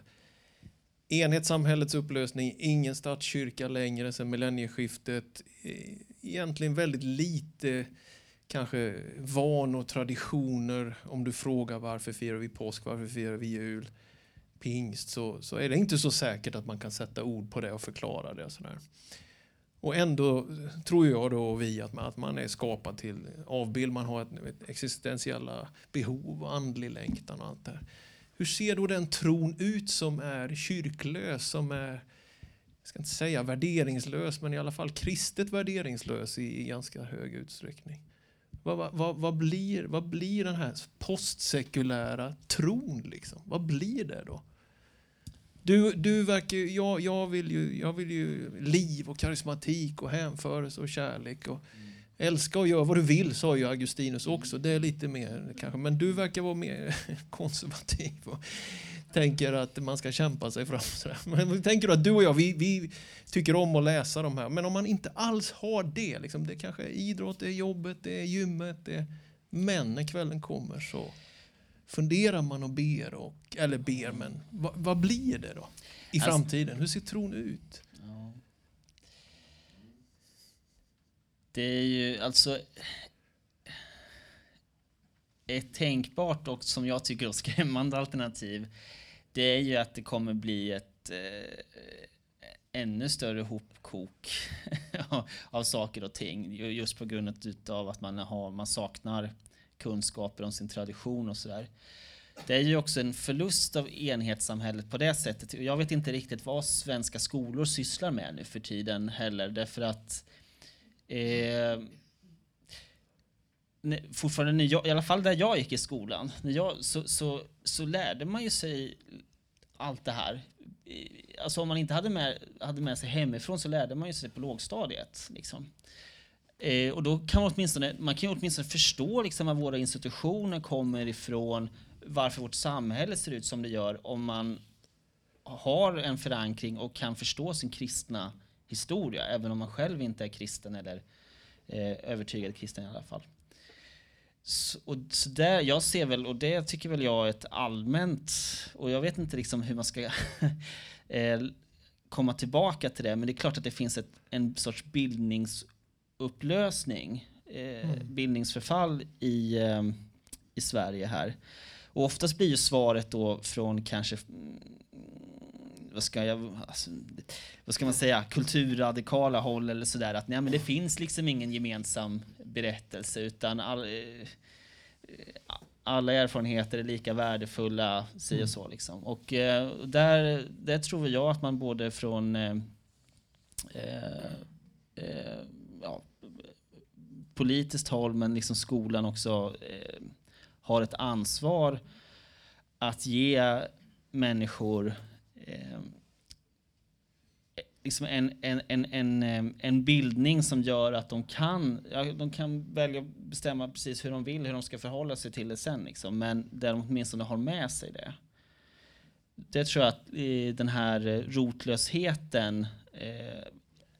enhetssamhällets upplösning, ingen statskyrka längre sedan millennieskiftet, e, egentligen väldigt lite kanske vanor, traditioner, om du frågar varför firar vi påsk, varför firar vi jul? pingst så, så är det inte så säkert att man kan sätta ord på det och förklara det. Och, sådär. och ändå tror jag då och vi att man, att man är skapad till avbild, man har ett, ett existentiella behov och andlig längtan och allt det Hur ser då den tron ut som är kyrklös, som är jag ska inte säga värderingslös, men i alla fall kristet värderingslös i, i ganska hög utsträckning. Vad, vad, vad, blir, vad blir den här postsekulära tron? Liksom? Vad blir det då? Du, du verkar, jag, jag, vill ju, jag vill ju liv och karismatik och hänförelse och kärlek. Och mm. Älska och göra vad du vill, sa ju Augustinus också. Det är lite mer kanske. Men du verkar vara mer *laughs* konservativ och tänker att man ska kämpa sig fram. Men tänker du att du och jag, vi, vi tycker om att läsa de här. Men om man inte alls har det, liksom, det kanske är idrott, det är jobbet, det är gymmet. Det är, men när kvällen kommer så funderar man och ber, och, eller ber, men vad, vad blir det då i alltså- framtiden? Hur ser tron ut? Ja. Det är ju alltså ett tänkbart och som jag tycker *laughs* skrämmande alternativ det är ju att det kommer bli ett eh, ännu större hopkok *laughs* av saker och ting just på grund av att man, har, man saknar kunskaper om sin tradition och sådär. Det är ju också en förlust av enhetssamhället på det sättet. Jag vet inte riktigt vad svenska skolor sysslar med nu för tiden heller därför att eh, fortfarande när jag, i alla fall där jag gick i skolan, när jag, så, så, så lärde man ju sig allt det här alltså om man inte hade med, hade med sig hemifrån så lärde man ju sig på lågstadiet. Liksom. Eh, och då kan man åtminstone, man kan ju åtminstone förstå liksom var våra institutioner kommer ifrån, varför vårt samhälle ser ut som det gör om man har en förankring och kan förstå sin kristna historia, även om man själv inte är kristen eller eh, övertygad kristen i alla fall. Så, och, så där, jag ser väl, och det tycker väl jag är ett allmänt, och jag vet inte liksom hur man ska *laughs* eh, komma tillbaka till det, men det är klart att det finns ett, en sorts bildningsupplösning, eh, mm. bildningsförfall i, eh, i Sverige här. Och oftast blir ju svaret då från kanske vad ska, jag, alltså, vad ska man säga, kulturradikala håll eller sådär att nej men det finns liksom ingen gemensam berättelse utan all, eh, alla erfarenheter är lika värdefulla, si och så mm. liksom. Och eh, där, där tror jag att man både från eh, eh, eh, ja, politiskt håll men liksom skolan också har ett ansvar att ge människor eh, liksom en, en, en, en, ehm, en bildning som gör att de kan, ja, de kan välja att bestämma precis hur de vill, hur de ska förhålla sig till det sen. Liksom, men där de åtminstone har med sig det. Det tror jag att eh, den här rotlösheten eh,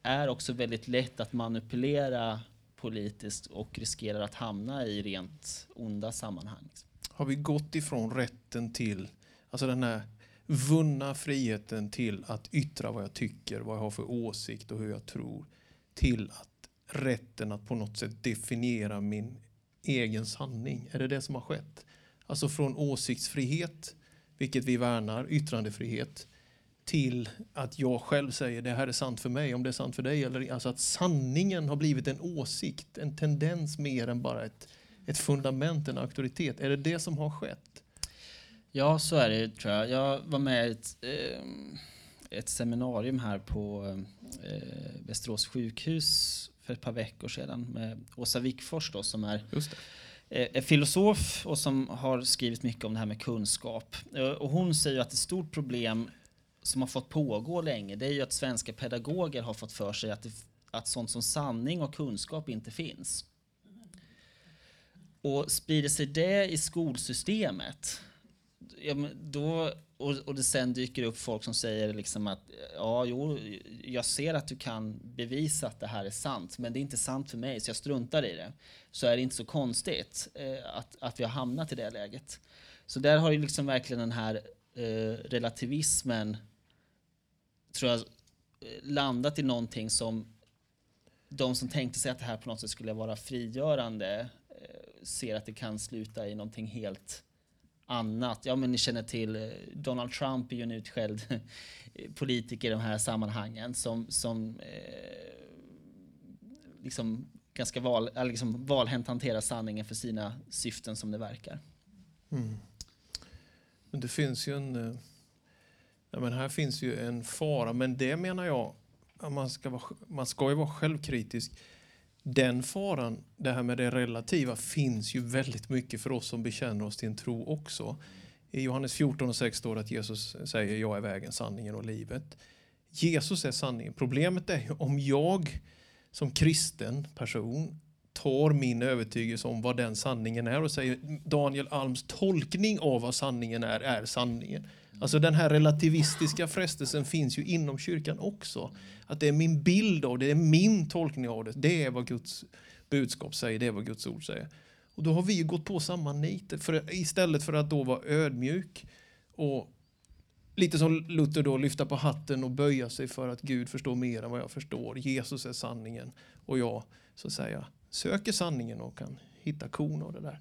är också väldigt lätt att manipulera politiskt och riskerar att hamna i rent onda sammanhang. Liksom. Har vi gått ifrån rätten till, alltså den här vunna friheten till att yttra vad jag tycker, vad jag har för åsikt och hur jag tror, till att rätten att på något sätt definiera min egen sanning. Är det det som har skett? Alltså från åsiktsfrihet, vilket vi värnar, yttrandefrihet, till att jag själv säger det här är sant för mig, om det är sant för dig. Eller, alltså att sanningen har blivit en åsikt, en tendens mer än bara ett, ett fundament, en auktoritet. Är det det som har skett? Ja, så är det tror jag. Jag var med i ett, eh, ett seminarium här på eh, Västerås sjukhus för ett par veckor sedan med Åsa Wickfors då, som är eh, filosof och som har skrivit mycket om det här med kunskap. Eh, och hon säger att ett stort problem som har fått pågå länge det är ju att svenska pedagoger har fått för sig att, det, att sånt som sanning och kunskap inte finns. Och sprider sig det i skolsystemet ja, då, och, och det sen dyker upp folk som säger liksom att ja, jo, jag ser att du kan bevisa att det här är sant, men det är inte sant för mig, så jag struntar i det. Så är det inte så konstigt eh, att, att vi har hamnat i det läget. Så där har ju liksom verkligen den här eh, relativismen, tror jag, landat i någonting som de som tänkte sig att det här på något sätt skulle vara frigörande eh, ser att det kan sluta i någonting helt annat. Ja, men ni känner till eh, Donald Trump är ju en utskälld eh, politiker i de här sammanhangen som, som eh, liksom ganska val, liksom valhänt hanterar sanningen för sina syften som det verkar. Mm. Men det finns ju en... Eh, ja, men här finns ju en fara, men det menar jag, man ska, vara, man ska ju vara självkritisk den faran, det här med det relativa, finns ju väldigt mycket för oss som bekänner oss till en tro också. I Johannes 14 och 6 står att Jesus säger jag är vägen, sanningen och livet. Jesus är sanningen. Problemet är ju om jag som kristen person tar min övertygelse om vad den sanningen är och säger Daniel Alms tolkning av vad sanningen är, är sanningen. Alltså den här relativistiska frestelsen finns ju inom kyrkan också. Att det är min bild av det, det är min tolkning av det. Det är vad Guds budskap säger, det är vad Guds ord säger. Och då har vi gått på samma nit. För, istället för att då vara ödmjuk och lite som Luther då, lyfta på hatten och böja sig för att Gud förstår mer än vad jag förstår. Jesus är sanningen och jag så att säga söker sanningen och kan hitta kon av det där.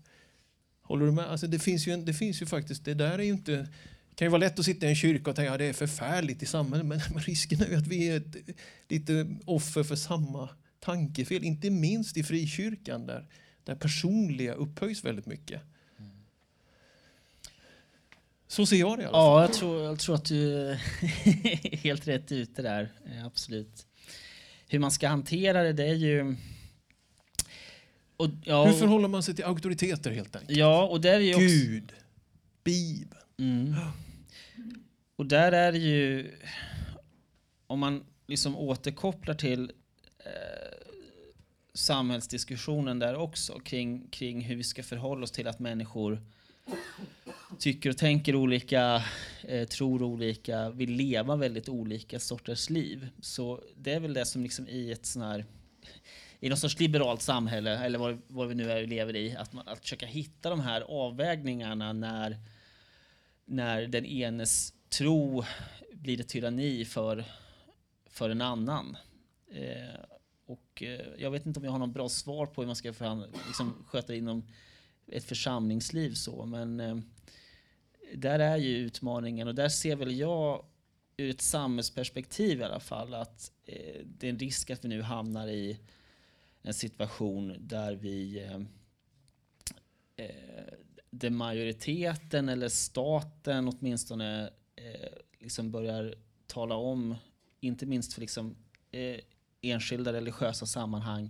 Håller du med? Alltså det, finns ju en, det finns ju faktiskt, det där är ju inte det kan ju vara lätt att sitta i en kyrka och tänka att det är förfärligt i samhället men, men risken är ju att vi är ett, lite offer för samma tankefel. Inte minst i frikyrkan där, där personliga upphöjs väldigt mycket. Så ser jag det i alla fall. Ja, jag tror, jag tror att du är *laughs* helt rätt ute där. Absolut. Hur man ska hantera det, det är ju... Och, ja, Hur förhåller man sig till auktoriteter helt enkelt? Ja, och där är ju också... Gud, Bibeln. Mm. Och där är det ju om man liksom återkopplar till eh, samhällsdiskussionen där också kring, kring hur vi ska förhålla oss till att människor tycker och tänker olika, eh, tror olika, vill leva väldigt olika sorters liv. Så det är väl det som liksom i ett sån här i något sorts liberalt samhälle, eller vad, vad vi nu är lever i, att, man, att försöka hitta de här avvägningarna när, när den enes tro blir ett tyranni för, för en annan. Eh, och eh, jag vet inte om jag har något bra svar på hur man ska förhandla, liksom, sköta det inom ett församlingsliv så, men eh, där är ju utmaningen och där ser väl jag ur ett samhällsperspektiv i alla fall att eh, det är en risk att vi nu hamnar i en situation där vi eh, eh där majoriteten eller staten åtminstone eh, liksom börjar tala om, inte minst för liksom, eh, enskilda religiösa sammanhang,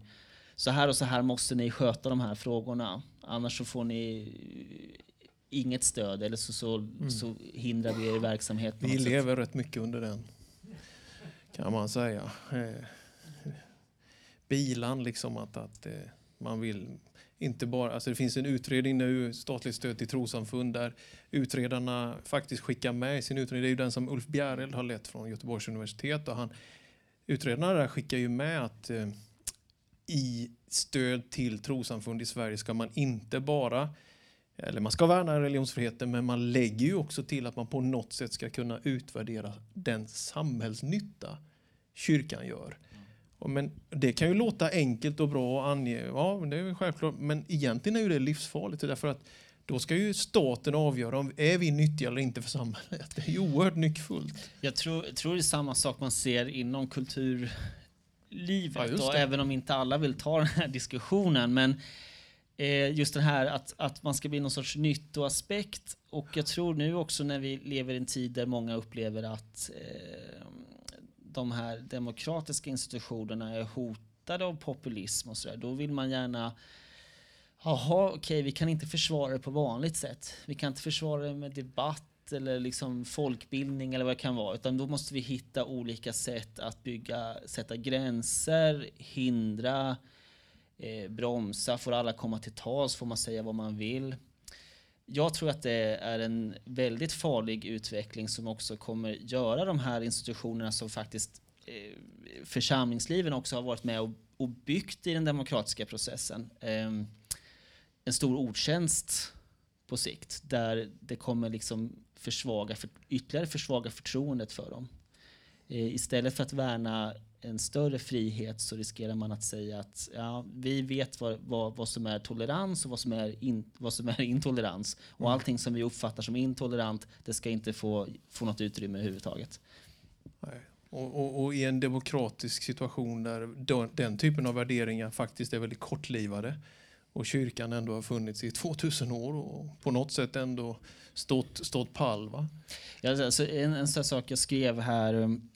så här och så här måste ni sköta de här frågorna, annars så får ni inget stöd eller så, så, mm. så hindrar vi er verksamhet. vi lever sätt. rätt mycket under den, kan man säga. Eh, bilan, liksom att, att eh, man vill inte bara, alltså det finns en utredning nu, statligt stöd till trossamfund, där utredarna faktiskt skickar med i sin utredning. Det är ju den som Ulf Bjäreld har lett från Göteborgs universitet. Och han, utredarna där skickar ju med att eh, i stöd till trossamfund i Sverige ska man inte bara eller man ska värna religionsfriheten, men man lägger ju också till att man på något sätt ska kunna utvärdera den samhällsnytta kyrkan gör. Men det kan ju låta enkelt och bra att ange, ja det är självklart, men egentligen är ju det livsfarligt därför att då ska ju staten avgöra om är vi nyttiga eller inte för samhället. Det är ju oerhört nyckfullt. Jag tror, tror det är samma sak man ser inom kulturlivet, ja, även om inte alla vill ta den här diskussionen. Men eh, just det här att, att man ska bli någon sorts nyttoaspekt. Och jag tror nu också när vi lever i en tid där många upplever att eh, de här demokratiska institutionerna är hotade av populism och sådär, då vill man gärna Jaha, okej, okay, vi kan inte försvara det på vanligt sätt. Vi kan inte försvara det med debatt eller liksom folkbildning eller vad det kan vara, utan då måste vi hitta olika sätt att bygga, sätta gränser, hindra, eh, bromsa, får alla komma till tals, får man säga vad man vill. Jag tror att det är en väldigt farlig utveckling som också kommer göra de här institutionerna som faktiskt eh, församlingsliven också har varit med och, och byggt i den demokratiska processen. Eh, en stor ordtjänst på sikt där det kommer liksom försvaga, för, ytterligare försvaga förtroendet för dem. Eh, istället för att värna en större frihet så riskerar man att säga att ja, vi vet vad, vad, vad som är tolerans och vad som är, in, vad som är intolerans. Och mm. allting som vi uppfattar som intolerant, det ska inte få, få något utrymme överhuvudtaget. Nej. Och, och, och, i en demokratisk situation där den, den typen av värderingar faktiskt är väldigt kortlivade och kyrkan ändå har funnits i *laughs* 2000 år och på något sätt ändå stått, stått pall. Va? Ja, alltså en, en sån sak jag skrev här um,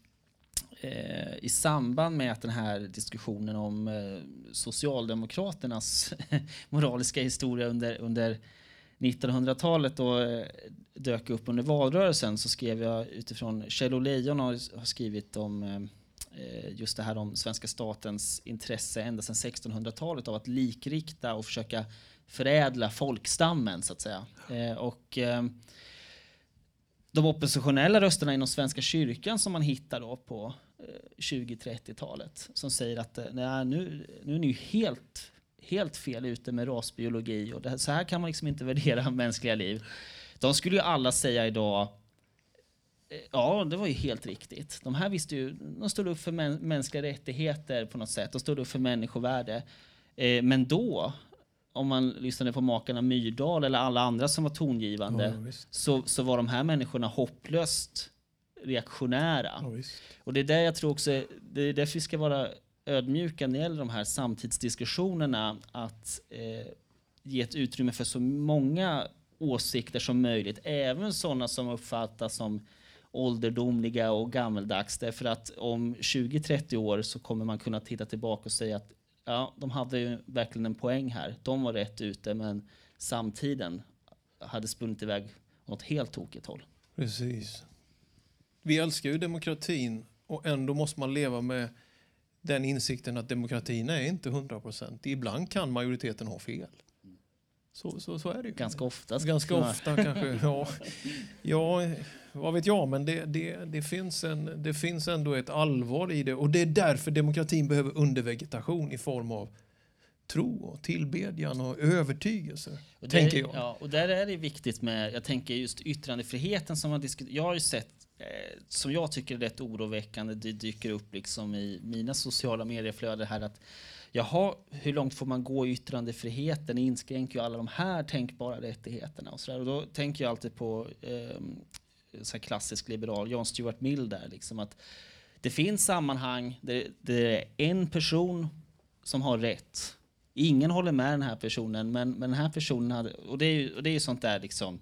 eh, i samband med att den här diskussionen om eh, Socialdemokraternas *laughs* moraliska historia under, under 1900-talet då eh, dök upp under valrörelsen så skrev jag utifrån Kjell Lejon har, har skrivit om eh, eh, just det här om svenska statens intresse ända sedan 1600-talet av att likrikta och försöka förädla folkstammen så att säga. Eh, och eh, de oppositionella rösterna inom Svenska kyrkan som man hittar då på 20-30-talet som säger att eh, nej, nu, nu är ni helt, helt fel ute med rasbiologi och det, så här kan man liksom inte *laughs* värdera mänskliga liv. De skulle ju alla säga idag eh, Ja, det var ju helt riktigt. De här visste ju, de stod upp för mänskliga rättigheter på något sätt. De stod upp för människovärde. Eh, men då, om man lyssnade på makarna Myrdal eller alla andra som var tongivande, ja, så, så var de här människorna hopplöst reaktionära. Ja, och det är där jag tror också, det är därför vi ska vara ödmjuka när det gäller de här samtidsdiskussionerna, att eh, ge ett utrymme för så många åsikter som möjligt, även sådana som uppfattas som ålderdomliga och gammeldags. Därför att om 20-30 år så kommer man kunna titta tillbaka och säga att ja, de hade ju verkligen en poäng här. De var rätt ute, men samtiden hade spunnit iväg åt helt tokigt håll. Precis vi älskar ju demokratin och ändå måste man leva med den insikten att demokratin är inte 100 procent. Ibland kan majoriteten ha fel. Så, så, så är det ju. Ganska ofta. Ganska ofta kanske. Ja, ja, vad vet jag, men det, det, det, finns en, det finns ändå ett allvar i det. Och det är därför demokratin behöver undervegetation i form av tro och tillbedjan och övertygelse. Och där, tänker jag. Ja, och där är det viktigt med, jag tänker just yttrandefriheten som man diskuterar. Jag har ju sett, eh, som jag tycker är rätt oroväckande, det dyker upp liksom i mina sociala medieflöden här att jaha, hur långt får man gå i yttrandefriheten? Det inskränker ju alla de här tänkbara rättigheterna och så där. Och då tänker jag alltid på eh, så klassisk liberal, John Stuart Mill där, liksom att det finns sammanhang där det är en person som har rätt Ingen håller med den här personen, men, men den här personen hade... Och det är ju och det är sånt där liksom...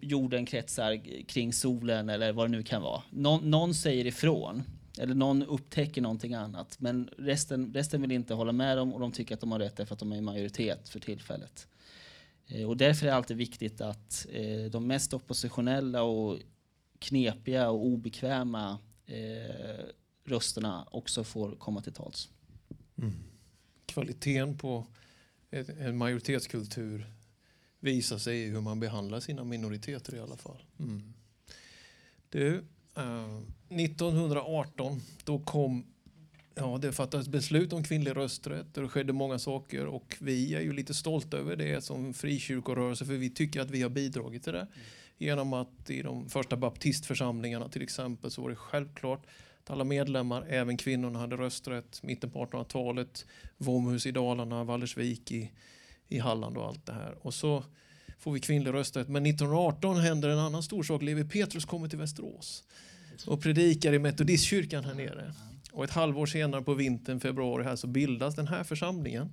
Jorden kretsar kring solen eller vad det nu kan vara. Någon, någon säger ifrån. Eller någon upptäcker någonting annat. Men resten, resten vill inte hålla med dem och de tycker att de har rätt därför att de är i majoritet för tillfället. Eh, och därför är det alltid viktigt att eh, de mest oppositionella och knepiga och obekväma eh, rösterna också får komma till tals. Mm kvaliteten på en majoritetskultur visar sig i hur man behandlar sina minoriteter i alla fall. Mm. Du, eh, 1918 då kom Ja, det fattades beslut om kvinnlig rösträtt och det skedde många saker och vi är ju lite stolta över det som frikyrkorörelse för vi tycker att vi har bidragit till det. Mm. Genom att i de första baptistförsamlingarna till exempel så var det självklart alla medlemmar, även kvinnorna, hade rösträtt. Mitten på 1800-talet, Våmhus i Dalarna, Vallersvik i, i Halland och allt det här. Och så får vi kvinnlig rösträtt. Men 1918 händer en annan stor sak. Levi Petrus kommer till Västerås och predikar i metodistkyrkan här nere. Och ett halvår senare på vintern, februari här, så bildas den här församlingen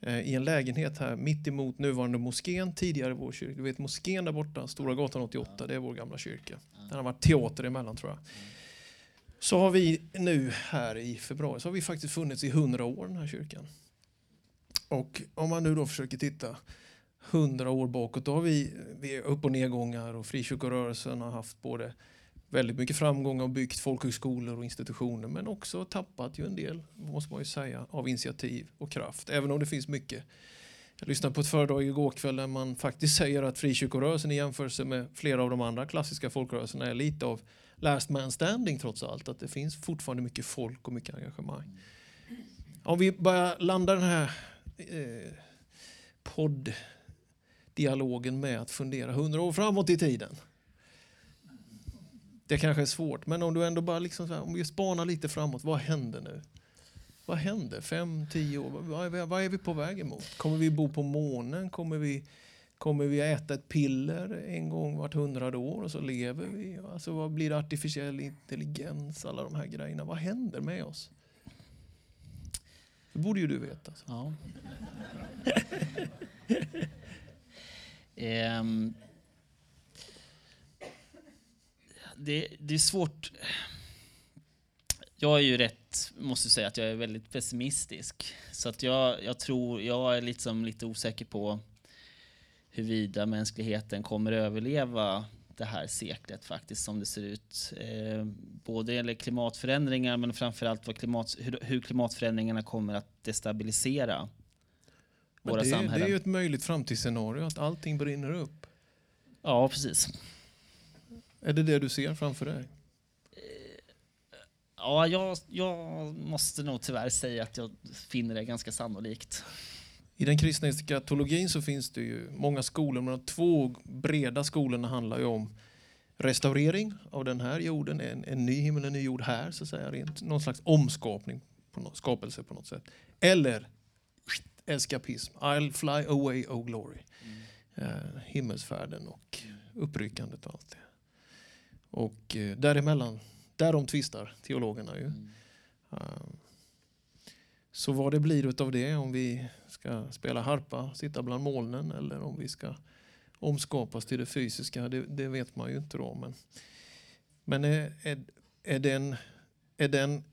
eh, i en lägenhet här mitt emot nuvarande moskén, tidigare vår kyrka. Du vet moskén där borta, Stora gatan 88, det är vår gamla kyrka. Den har varit teater emellan tror jag så har vi nu här i februari så har vi faktiskt funnits i hundra år den här kyrkan. Och om man nu då försöker titta hundra år bakåt då har vi, vi är upp och nedgångar och frikyrkorörelsen har haft både väldigt mycket framgång och byggt folkhögskolor och institutioner men också tappat ju en del, måste man ju säga, av initiativ och kraft. Även om det finns mycket. Jag lyssnade på ett föredrag igår kväll där man faktiskt säger att frikyrkorörelsen i jämförelse med flera av de andra klassiska folkrörelserna är lite av last man standing trots allt. Att det finns fortfarande mycket folk och mycket engagemang. Om vi börjar landa den här eh, podddialogen med att fundera hundra år framåt i tiden. Det kanske är svårt, men om du ändå bara liksom här, om vi spanar lite framåt, vad händer nu? Vad händer? Fem, tio år? Vad är, vad är vi på väg emot? Kommer vi bo på månen? Kommer vi Kommer vi äta ett piller en gång vart hundrade år och så lever vi? Alltså vad blir artificiell intelligens? Alla de här grejerna. Vad händer med oss? Det borde ju du veta. Ja. um, *laughs* det, det är svårt. Jag är ju rätt, måste säga att jag är väldigt pessimistisk. Så att jag, jag tror, jag är liksom lite osäker på huruvida mänskligheten kommer överleva det här seklet faktiskt som det ser ut. Eh, både gäller klimatförändringar men framförallt vad klimat, hur, hur klimatförändringarna kommer att destabilisera men våra det, samhällen. Det är ju ett möjligt framtidsscenario att allting brinner upp. Ja, precis. Är det det du ser framför dig? Eh, ja, jag, jag måste nog tyvärr säga att jag finner det ganska sannolikt. I den kristna eskatologin så finns det ju många skolor, men de två breda skolorna handlar ju om restaurering av den här jorden, en, en ny himmel, en ny jord här, så att säga, rent, någon slags omskapning, på något, skapelse på något sätt. Eller eskapism, I'll fly away, oh glory. Mm. Eh, himmelsfärden och uppryckandet och allt det. Och eh, däremellan, därom tvistar teologerna ju. Mm. Um, så vad det blir av det, om vi ska spela harpa, sitta bland molnen eller om vi ska omskapas till det fysiska, det, det vet man ju inte då. Men, men är, är, är, den, är den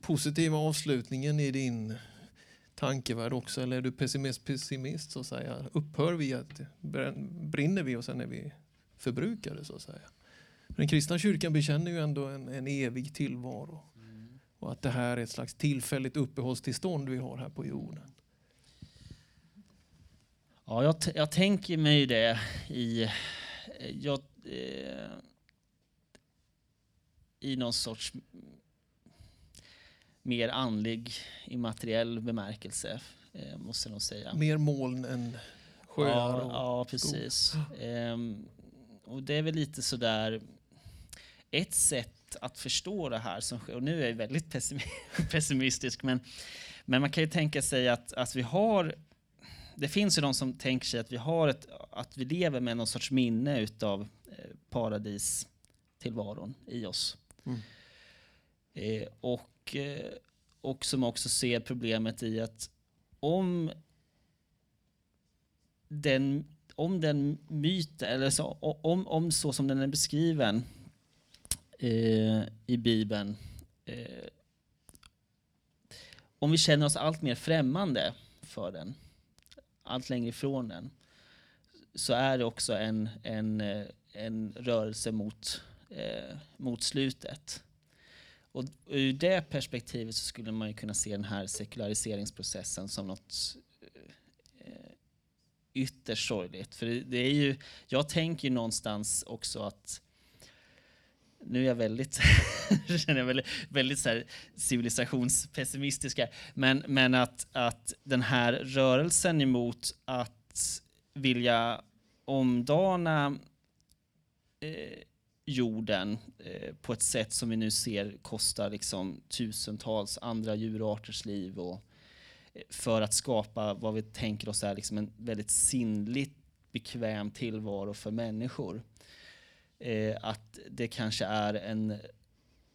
positiva avslutningen i din tankevärld också eller är du pessimist, pessimist så att säga? Upphör vi att brinner vi och sen är vi förbrukade så att säga? Den kristna kyrkan bekänner ju ändå en, en evig tillvaro. Och att det här är ett slags tillfälligt uppehållstillstånd vi har här på jorden. Ja, jag, jag tänker mig det i... Jag, eh, I någon sorts mer andlig, immateriell bemärkelse, eh, måste jag nog säga. Mer moln än sjöar ja, och ja, precis. Ehm, och det är väl lite sådär... Ett sätt att förstå det här som sker, och nu är jag väldigt pessim- *laughs* pessimistisk, men, men man kan ju tänka sig att, att vi har det finns ju de som tänker sig att vi har ett, att vi lever med någon sorts minne utav eh, paradistillvaron i oss. Mm. Eh, och, eh, och som också ser problemet i att om den, om den myten, eller så, om, om så som den är beskriven eh, i Bibeln, eh, om vi känner oss allt mer främmande för den, allt längre ifrån den, så är det också en, en, eh, en rörelse mot, eh, mot slutet. Och ur det perspektivet så skulle man ju kunna se den här sekulariseringsprocessen som något eh, ytterst sorgligt. För det, är ju, jag tänker ju någonstans också att nu är jag väldigt, *laughs* känner jag väldigt, väldigt så här civilisationspessimistiska, men, men att, att den här rörelsen emot att vilja omdana eh, jorden eh, på ett sätt som vi nu ser kostar liksom tusentals andra djurarters liv och eh, för att skapa vad vi tänker oss är liksom en väldigt sinnligt bekväm tillvaro för människor. Eh, att det kanske är en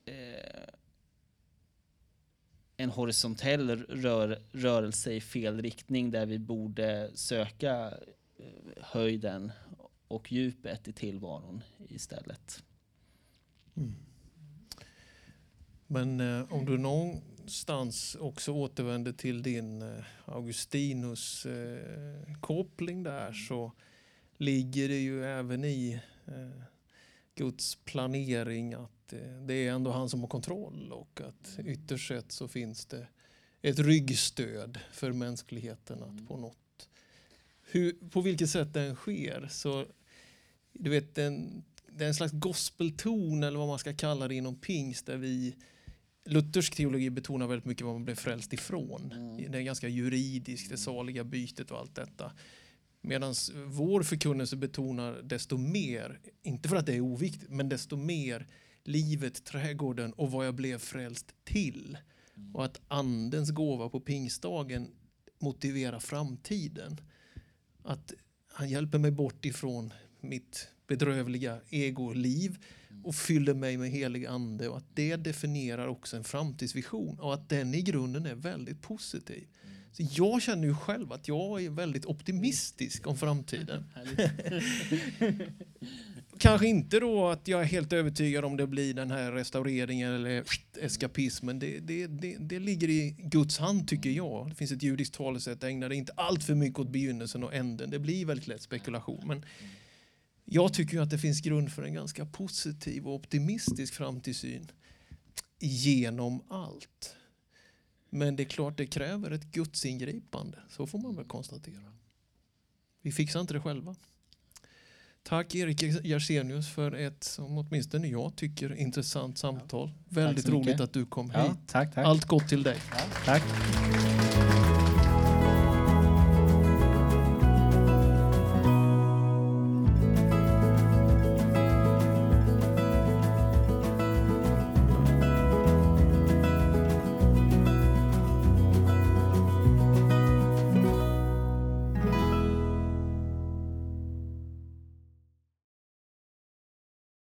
eh, en horisontell rör, rörelse i fel riktning där vi borde söka eh, höjden och djupet i tillvaron istället. Mm. Men eh, om du någonstans också återvänder till din eh, Augustinus eh, koppling där så ligger det ju även i eh, Guds planering att eh, det är ändå han som har kontroll och att ytterst sett så finns det ett ryggstöd för mänskligheten att på något hur, på vilket sätt den sker så du vet den, det är en slags gospelton eller vad man ska kalla det inom pingst där vi Luthersk teologi betonar väldigt mycket vad man blev frälst ifrån. Mm. Det är ganska juridiskt, det saliga bytet och allt detta. Medan vår förkunnelse betonar desto mer, inte för att det är oviktigt, men desto mer livet, trädgården och vad jag blev frälst till. Och att andens gåva på pingstdagen motiverar framtiden. Att han hjälper mig bort ifrån mitt bedrövliga egoliv och fyller mig med helig ande och att det definierar också en framtidsvision och att den i grunden är väldigt positiv. Så jag känner ju själv att jag är väldigt optimistisk om framtiden. *laughs* *laughs* Kanske inte då att jag är helt övertygad om det blir den här restaureringen eller eskapismen. Det, det, det, det ligger i Guds hand tycker jag. Det finns ett judiskt talesätt, ägna det inte allt för mycket åt begynnelsen och änden. Det blir väldigt lätt spekulation. Men jag tycker att det finns grund för en ganska positiv och optimistisk framtidssyn genom allt. Men det är klart det kräver ett gudsingripande, så får man väl konstatera. Vi fixar inte det själva. Tack Erik Jersenius för ett, som åtminstone jag tycker, intressant samtal. Väldigt så mycket. roligt att du kom Ja, hit. tack, tack. Allt gott till dig. Tack.